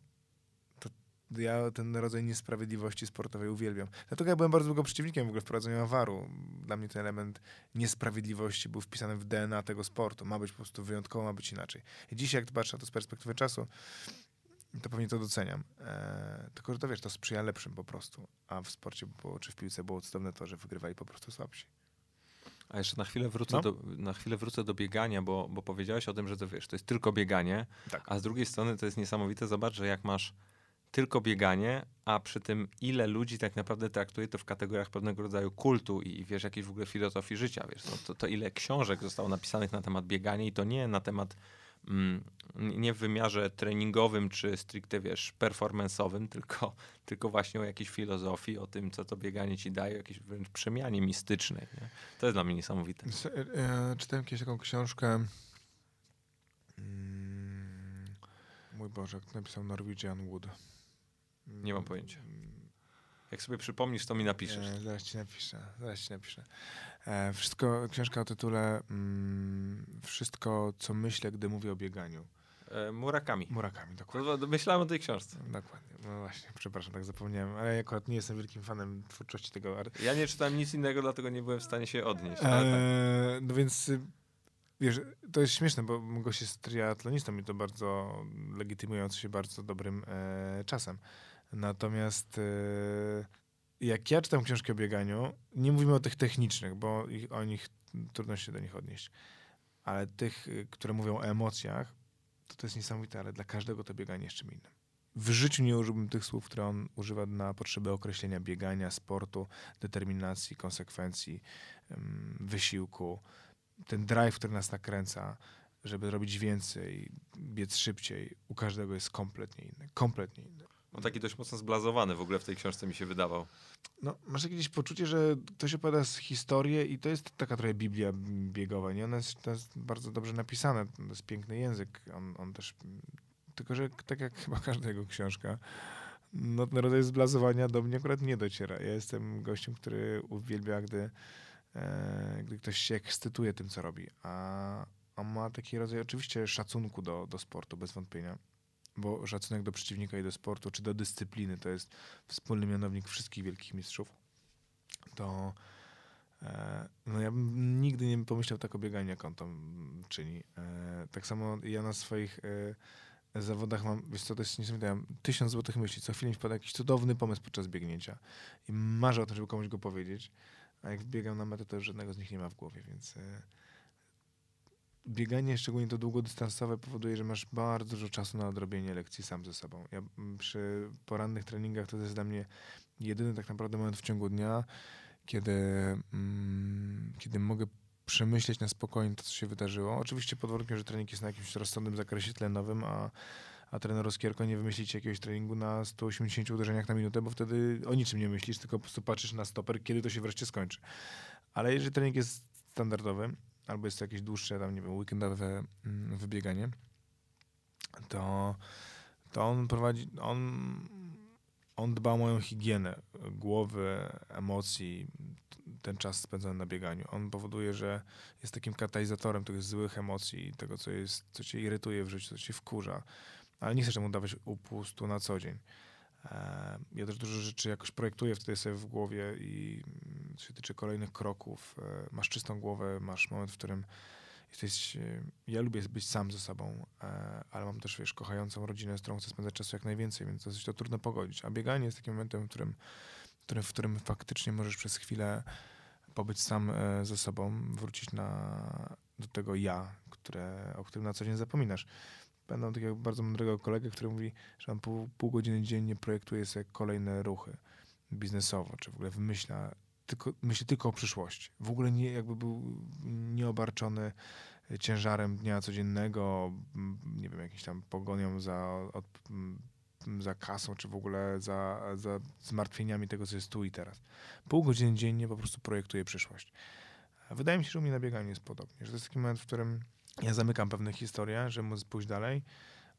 ja ten rodzaj niesprawiedliwości sportowej uwielbiam. Dlatego ja byłem bardzo długo przeciwnikiem w ogóle wprowadzenia awaru. Dla mnie ten element niesprawiedliwości był wpisany w DNA tego sportu. Ma być po prostu wyjątkowo, ma być inaczej. I dzisiaj, jak patrzę na to z perspektywy czasu, to pewnie to doceniam. Eee, tylko, że to wiesz, to sprzyja lepszym po prostu. A w sporcie było, czy w piłce było cudowne to, że wygrywali po prostu słabsi. A jeszcze na chwilę wrócę, No. do, na chwilę wrócę do biegania, bo, bo powiedziałeś o tym, że to wiesz, to jest tylko bieganie, Tak. a z drugiej strony to jest niesamowite. Zobacz, że jak masz tylko bieganie, a przy tym ile ludzi tak naprawdę traktuje to w kategoriach pewnego rodzaju kultu i, wiesz, jakiejś w ogóle filozofii życia, wiesz, no, to, to ile książek zostało napisanych na temat biegania i to nie na temat mm, nie w wymiarze treningowym czy stricte, wiesz, performance'owym, tylko, tylko właśnie o jakiejś filozofii, o tym, co to bieganie ci daje, o jakiejś wręcz przemianie mistycznej. Nie? To jest dla mnie niesamowite. S- e, Czytałem kiedyś taką książkę. Mm, mój Boże, napisał Norwegian Wood. Nie mam pojęcia. Jak sobie przypomnisz, to mi napiszesz. E, zaraz ci napiszę, zaraz ci napiszę. E, wszystko, książka o tytule mm, Wszystko, co myślę, gdy mówię o bieganiu. E, Murakami. Murakami, dokładnie. To, myślałem o tej książce. Dokładnie. No właśnie, przepraszam, tak zapomniałem. Ale ja akurat nie jestem wielkim fanem twórczości tego Ja nie czytałem nic innego, dlatego nie byłem w stanie się odnieść. Ale tak. No więc y, wiesz, to jest śmieszne, bo gość jest triatlonistą i to bardzo legitymujący się bardzo dobrym e, czasem. Natomiast e, jak ja czytam książkę o bieganiu, nie mówimy o tych technicznych, bo ich, o nich trudno się do nich odnieść. Ale tych, y, które mówią o emocjach, to to jest niesamowite, ale dla każdego to bieganie jest czym innym. W życiu nie użyłbym tych słów, które on używa na potrzeby określenia biegania, sportu, determinacji, konsekwencji, wysiłku. Ten drive, który nas nakręca, żeby robić więcej, biec szybciej, u każdego jest kompletnie inny. Kompletnie inny. On taki dość mocno zblazowany w ogóle w tej książce mi się wydawał. No, masz jakieś poczucie, że ktoś opowiada historię i to jest taka trochę Biblia biegowa, nie? Ona jest, to jest bardzo dobrze napisane, to jest piękny język, on, on też... Tylko, że tak jak chyba każda jego książka, no ten rodzaj zblazowania do mnie akurat nie dociera. Ja jestem gościem, który uwielbia, gdy, e, gdy ktoś się ekscytuje tym, co robi. A on ma taki rodzaj oczywiście szacunku do, do sportu, bez wątpienia. Bo szacunek do przeciwnika i do sportu, czy do dyscypliny, to jest wspólny mianownik wszystkich wielkich mistrzów. To e, no ja bym nigdy nie pomyślał tak o bieganiu, jak on to mm, czyni. E, tak samo ja na swoich e, zawodach mam, wiesz co, to jest niesamowite, ja tysiąc złotych myśli, co chwilę mi wpada jakiś cudowny pomysł podczas biegnięcia i marzę o tym, żeby komuś go powiedzieć, a jak wbiegam na metę, to już żadnego z nich nie ma w głowie, więc bieganie, szczególnie to długodystansowe, powoduje, że masz bardzo dużo czasu na odrobienie lekcji sam ze sobą. Ja mm, przy porannych treningach to jest dla mnie jedyny tak naprawdę moment w ciągu dnia, kiedy, mm, kiedy mogę przemyśleć na spokojnie to, co się wydarzyło. Oczywiście pod warunkiem, że trening jest na jakimś rozsądnym zakresie tlenowym, a, a trener Oskierko nie wymyślicie jakiegoś treningu na 180 uderzeniach na minutę, bo wtedy o niczym nie myślisz, tylko po prostu patrzysz na stoper, kiedy to się wreszcie skończy. Ale jeżeli trening jest standardowy, albo jest to jakieś dłuższe, tam nie wiem, weekendowe mm, wybieganie, to, to on prowadzi, on, on dba o moją higienę głowy, emocji, ten czas spędzony na bieganiu. On powoduje, że jest takim katalizatorem tych złych emocji, tego, co, jest, co cię irytuje w życiu, co cię wkurza. Ale nie chcesz temu dawać upustu na co dzień. Ja też dużo rzeczy jakoś projektuję wtedy sobie w głowie i mm, co się tyczy kolejnych kroków. e, Masz czystą głowę, masz moment, w którym jesteś... e, Ja lubię być sam ze sobą, e, ale mam też, wiesz, kochającą rodzinę, z którą chcę spędzać czasu jak najwięcej, więc dosyć to trudno pogodzić. A bieganie jest takim momentem, w którym, w którym, faktycznie możesz przez chwilę pobyć sam ze sobą, wrócić na, do tego ja, które, o którym na co dzień zapominasz. Będę takiego bardzo mądrego kolegę, który mówi, że on pół, pół godziny dziennie projektuje sobie kolejne ruchy biznesowo, czy w ogóle wymyśla, tylko, myśli tylko o przyszłości. W ogóle nie, jakby był nieobarczony ciężarem dnia codziennego, nie wiem, jakimś tam pogonią za, od, za kasą, czy w ogóle za, za zmartwieniami tego, co jest tu i teraz. Pół godziny dziennie po prostu projektuje przyszłość. Wydaje mi się, że u mnie na bieganiu jest podobnie, że to jest taki moment, w którym ja zamykam pewne historie, żeby móc pójść dalej,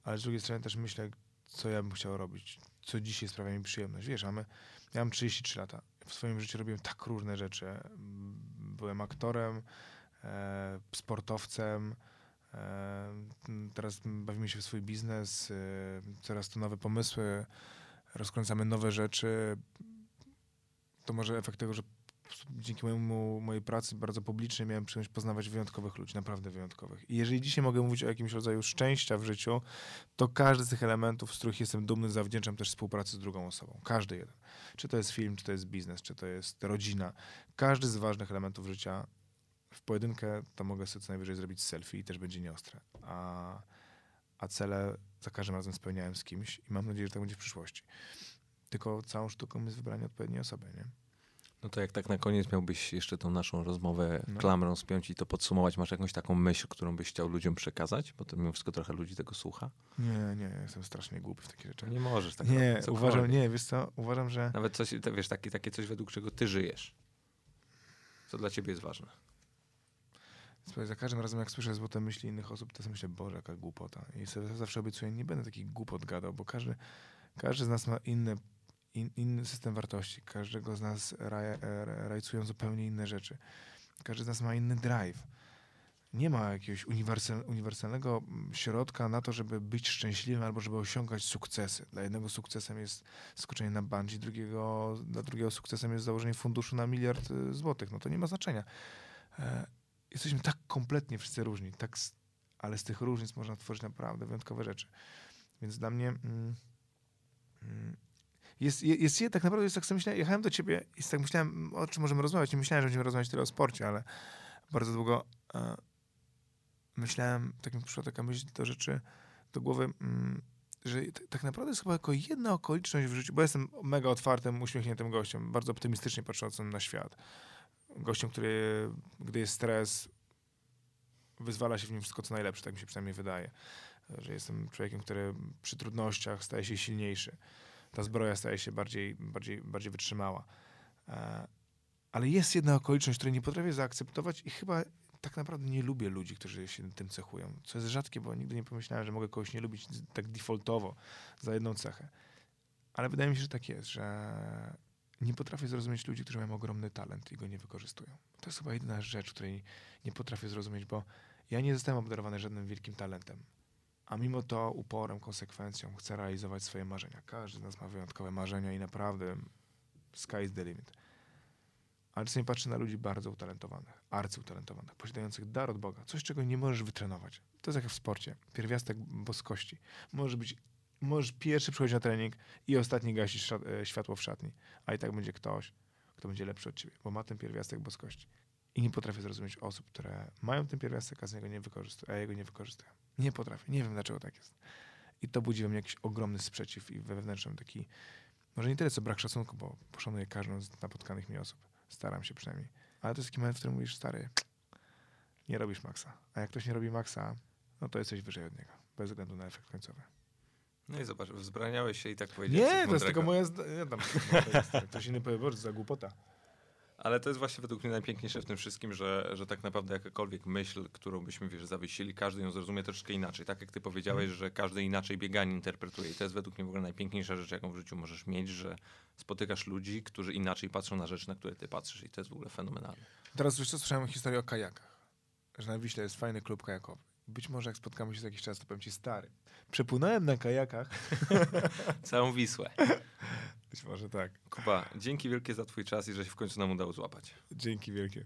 ale z drugiej strony też myślę, co ja bym chciał robić, co dzisiaj sprawia mi przyjemność. Wiesz, a my, ja mam 33 lata. W swoim życiu robiłem tak różne rzeczy. Byłem aktorem, e, sportowcem, e, teraz bawimy się w swój biznes, e, coraz to nowe pomysły rozkręcamy nowe rzeczy, to może efekt tego, że dzięki mojemu, mojej pracy bardzo publicznej miałem przyjemność poznawać wyjątkowych ludzi, naprawdę wyjątkowych. I jeżeli dzisiaj mogę mówić o jakimś rodzaju szczęścia w życiu, to każdy z tych elementów, z których jestem dumny, zawdzięczam też współpracy z drugą osobą. Każdy jeden. Czy to jest film, czy to jest biznes, czy to jest rodzina. Każdy z ważnych elementów życia w pojedynkę to mogę sobie co najwyżej zrobić selfie i też będzie nieostre. A, a cele za każdym razem spełniałem z kimś i mam nadzieję, że tak będzie w przyszłości. Tylko całą sztuką jest wybranie odpowiedniej osoby, nie? No to jak tak na koniec miałbyś jeszcze tą naszą rozmowę No. klamrą spiąć i to podsumować, masz jakąś taką myśl, którą byś chciał ludziom przekazać? Bo to mimo wszystko trochę ludzi tego słucha. Nie, nie, jestem strasznie głupi w takich rzeczach. Nie możesz tak Nie, uważam, nie, wiesz co, uważam, że Nawet coś, wiesz, takie, takie coś, według czego ty żyjesz. Co dla ciebie jest ważne. słuchaj, za każdym razem jak słyszę złote myśli innych osób, to sobie myślę, Boże, jaka głupota. I sobie zawsze obiecuję, nie będę takich głupot gadał, bo każdy, każdy z nas ma inne, in, inny system wartości. Każdego z nas raj, e, rajcują zupełnie inne rzeczy. Każdy z nas ma inny drive. Nie ma jakiegoś uniwersal, uniwersalnego mm, środka na to, żeby być szczęśliwym albo żeby osiągać sukcesy. Dla jednego sukcesem jest skoczenie na bungee, drugiego, dla drugiego sukcesem jest założenie funduszu na miliard y, złotych. No to nie ma znaczenia. E, jesteśmy tak kompletnie wszyscy różni, tak, ale z tych różnic można tworzyć naprawdę wyjątkowe rzeczy. Więc dla mnie mm, mm, jest, je- jest, je- tak naprawdę jest tak sobie myślałem, jechałem do ciebie i tak myślałem, o czym możemy rozmawiać. Nie myślałem, że będziemy rozmawiać tyle o sporcie, ale bardzo długo e, myślałem, tak mi przyszła taka myśl do rzeczy, do głowy, mm, że tak naprawdę jest chyba tylko jedna okoliczność w życiu, bo jestem mega otwartym, uśmiechniętym gościem, bardzo optymistycznie patrzącym na świat. Gościem, który, gdy jest stres, wyzwala się w nim wszystko, co najlepsze, tak mi się przynajmniej wydaje. Że jestem człowiekiem, który przy trudnościach staje się silniejszy. Ta zbroja staje się bardziej, bardziej, bardziej wytrzymała. E, Ale jest jedna okoliczność, której nie potrafię zaakceptować i chyba tak naprawdę nie lubię ludzi, którzy się tym cechują. Co jest rzadkie, bo nigdy nie pomyślałem, że mogę kogoś nie lubić tak defaultowo za jedną cechę. Ale wydaje mi się, że tak jest, że nie potrafię zrozumieć ludzi, którzy mają ogromny talent i go nie wykorzystują. To jest chyba jedyna rzecz, której nie potrafię zrozumieć, bo ja nie zostałem obdarowany żadnym wielkim talentem. A mimo to uporem, konsekwencją chcę realizować swoje marzenia. Każdy z nas ma wyjątkowe marzenia i naprawdę sky is the limit. Ale czasami patrzę na ludzi bardzo utalentowanych, arcyutalentowanych, posiadających dar od Boga. Coś, czego nie możesz wytrenować. To jest jak w sporcie. Pierwiastek boskości. Możesz być, możesz pierwszy przychodzić na trening i ostatni gasić e, światło w szatni. A i tak będzie ktoś, kto będzie lepszy od ciebie, bo ma ten pierwiastek boskości. I nie potrafię zrozumieć osób, które mają ten pierwiastek, a z niego nie a jego nie wykorzystują. Nie potrafię. Nie wiem, dlaczego tak jest. I to budzi we mnie jakiś ogromny sprzeciw i wewnętrzny taki, może nie tyle co brak szacunku, bo poszanuję każdą z napotkanych mi osób. Staram się przynajmniej. Ale to jest taki moment, w którym mówisz, stary, nie robisz maksa. A jak ktoś nie robi maksa, no to jesteś wyżej od niego. Bez względu na efekt końcowy. No i zobacz, wzbraniałeś się i tak powiedziałeś. Nie, to jest tylko zda- Ja tam, ktoś inny powie, za głupota. Ale to jest właśnie według mnie najpiękniejsze w tym wszystkim, że, że tak naprawdę jakakolwiek myśl, którą byśmy wiesz, zawiesili, każdy ją zrozumie troszeczkę inaczej. Tak jak ty powiedziałeś, Mhm. że każdy inaczej bieganie interpretuje. I to jest według mnie w ogóle najpiękniejsza rzecz, jaką w życiu możesz mieć, że spotykasz ludzi, którzy inaczej patrzą na rzeczy, na które ty patrzysz. I to jest w ogóle fenomenalne. Teraz już słyszałem historię o kajakach. Że na Wiśle jest fajny klub kajakowy. Być może jak spotkamy się za jakiś czas, to powiem ci stary. Przepłynąłem na kajakach. Całą Wisłę. Być może tak. Kuba, dzięki wielkie za twój czas i że się w końcu nam udało złapać. Dzięki wielkie.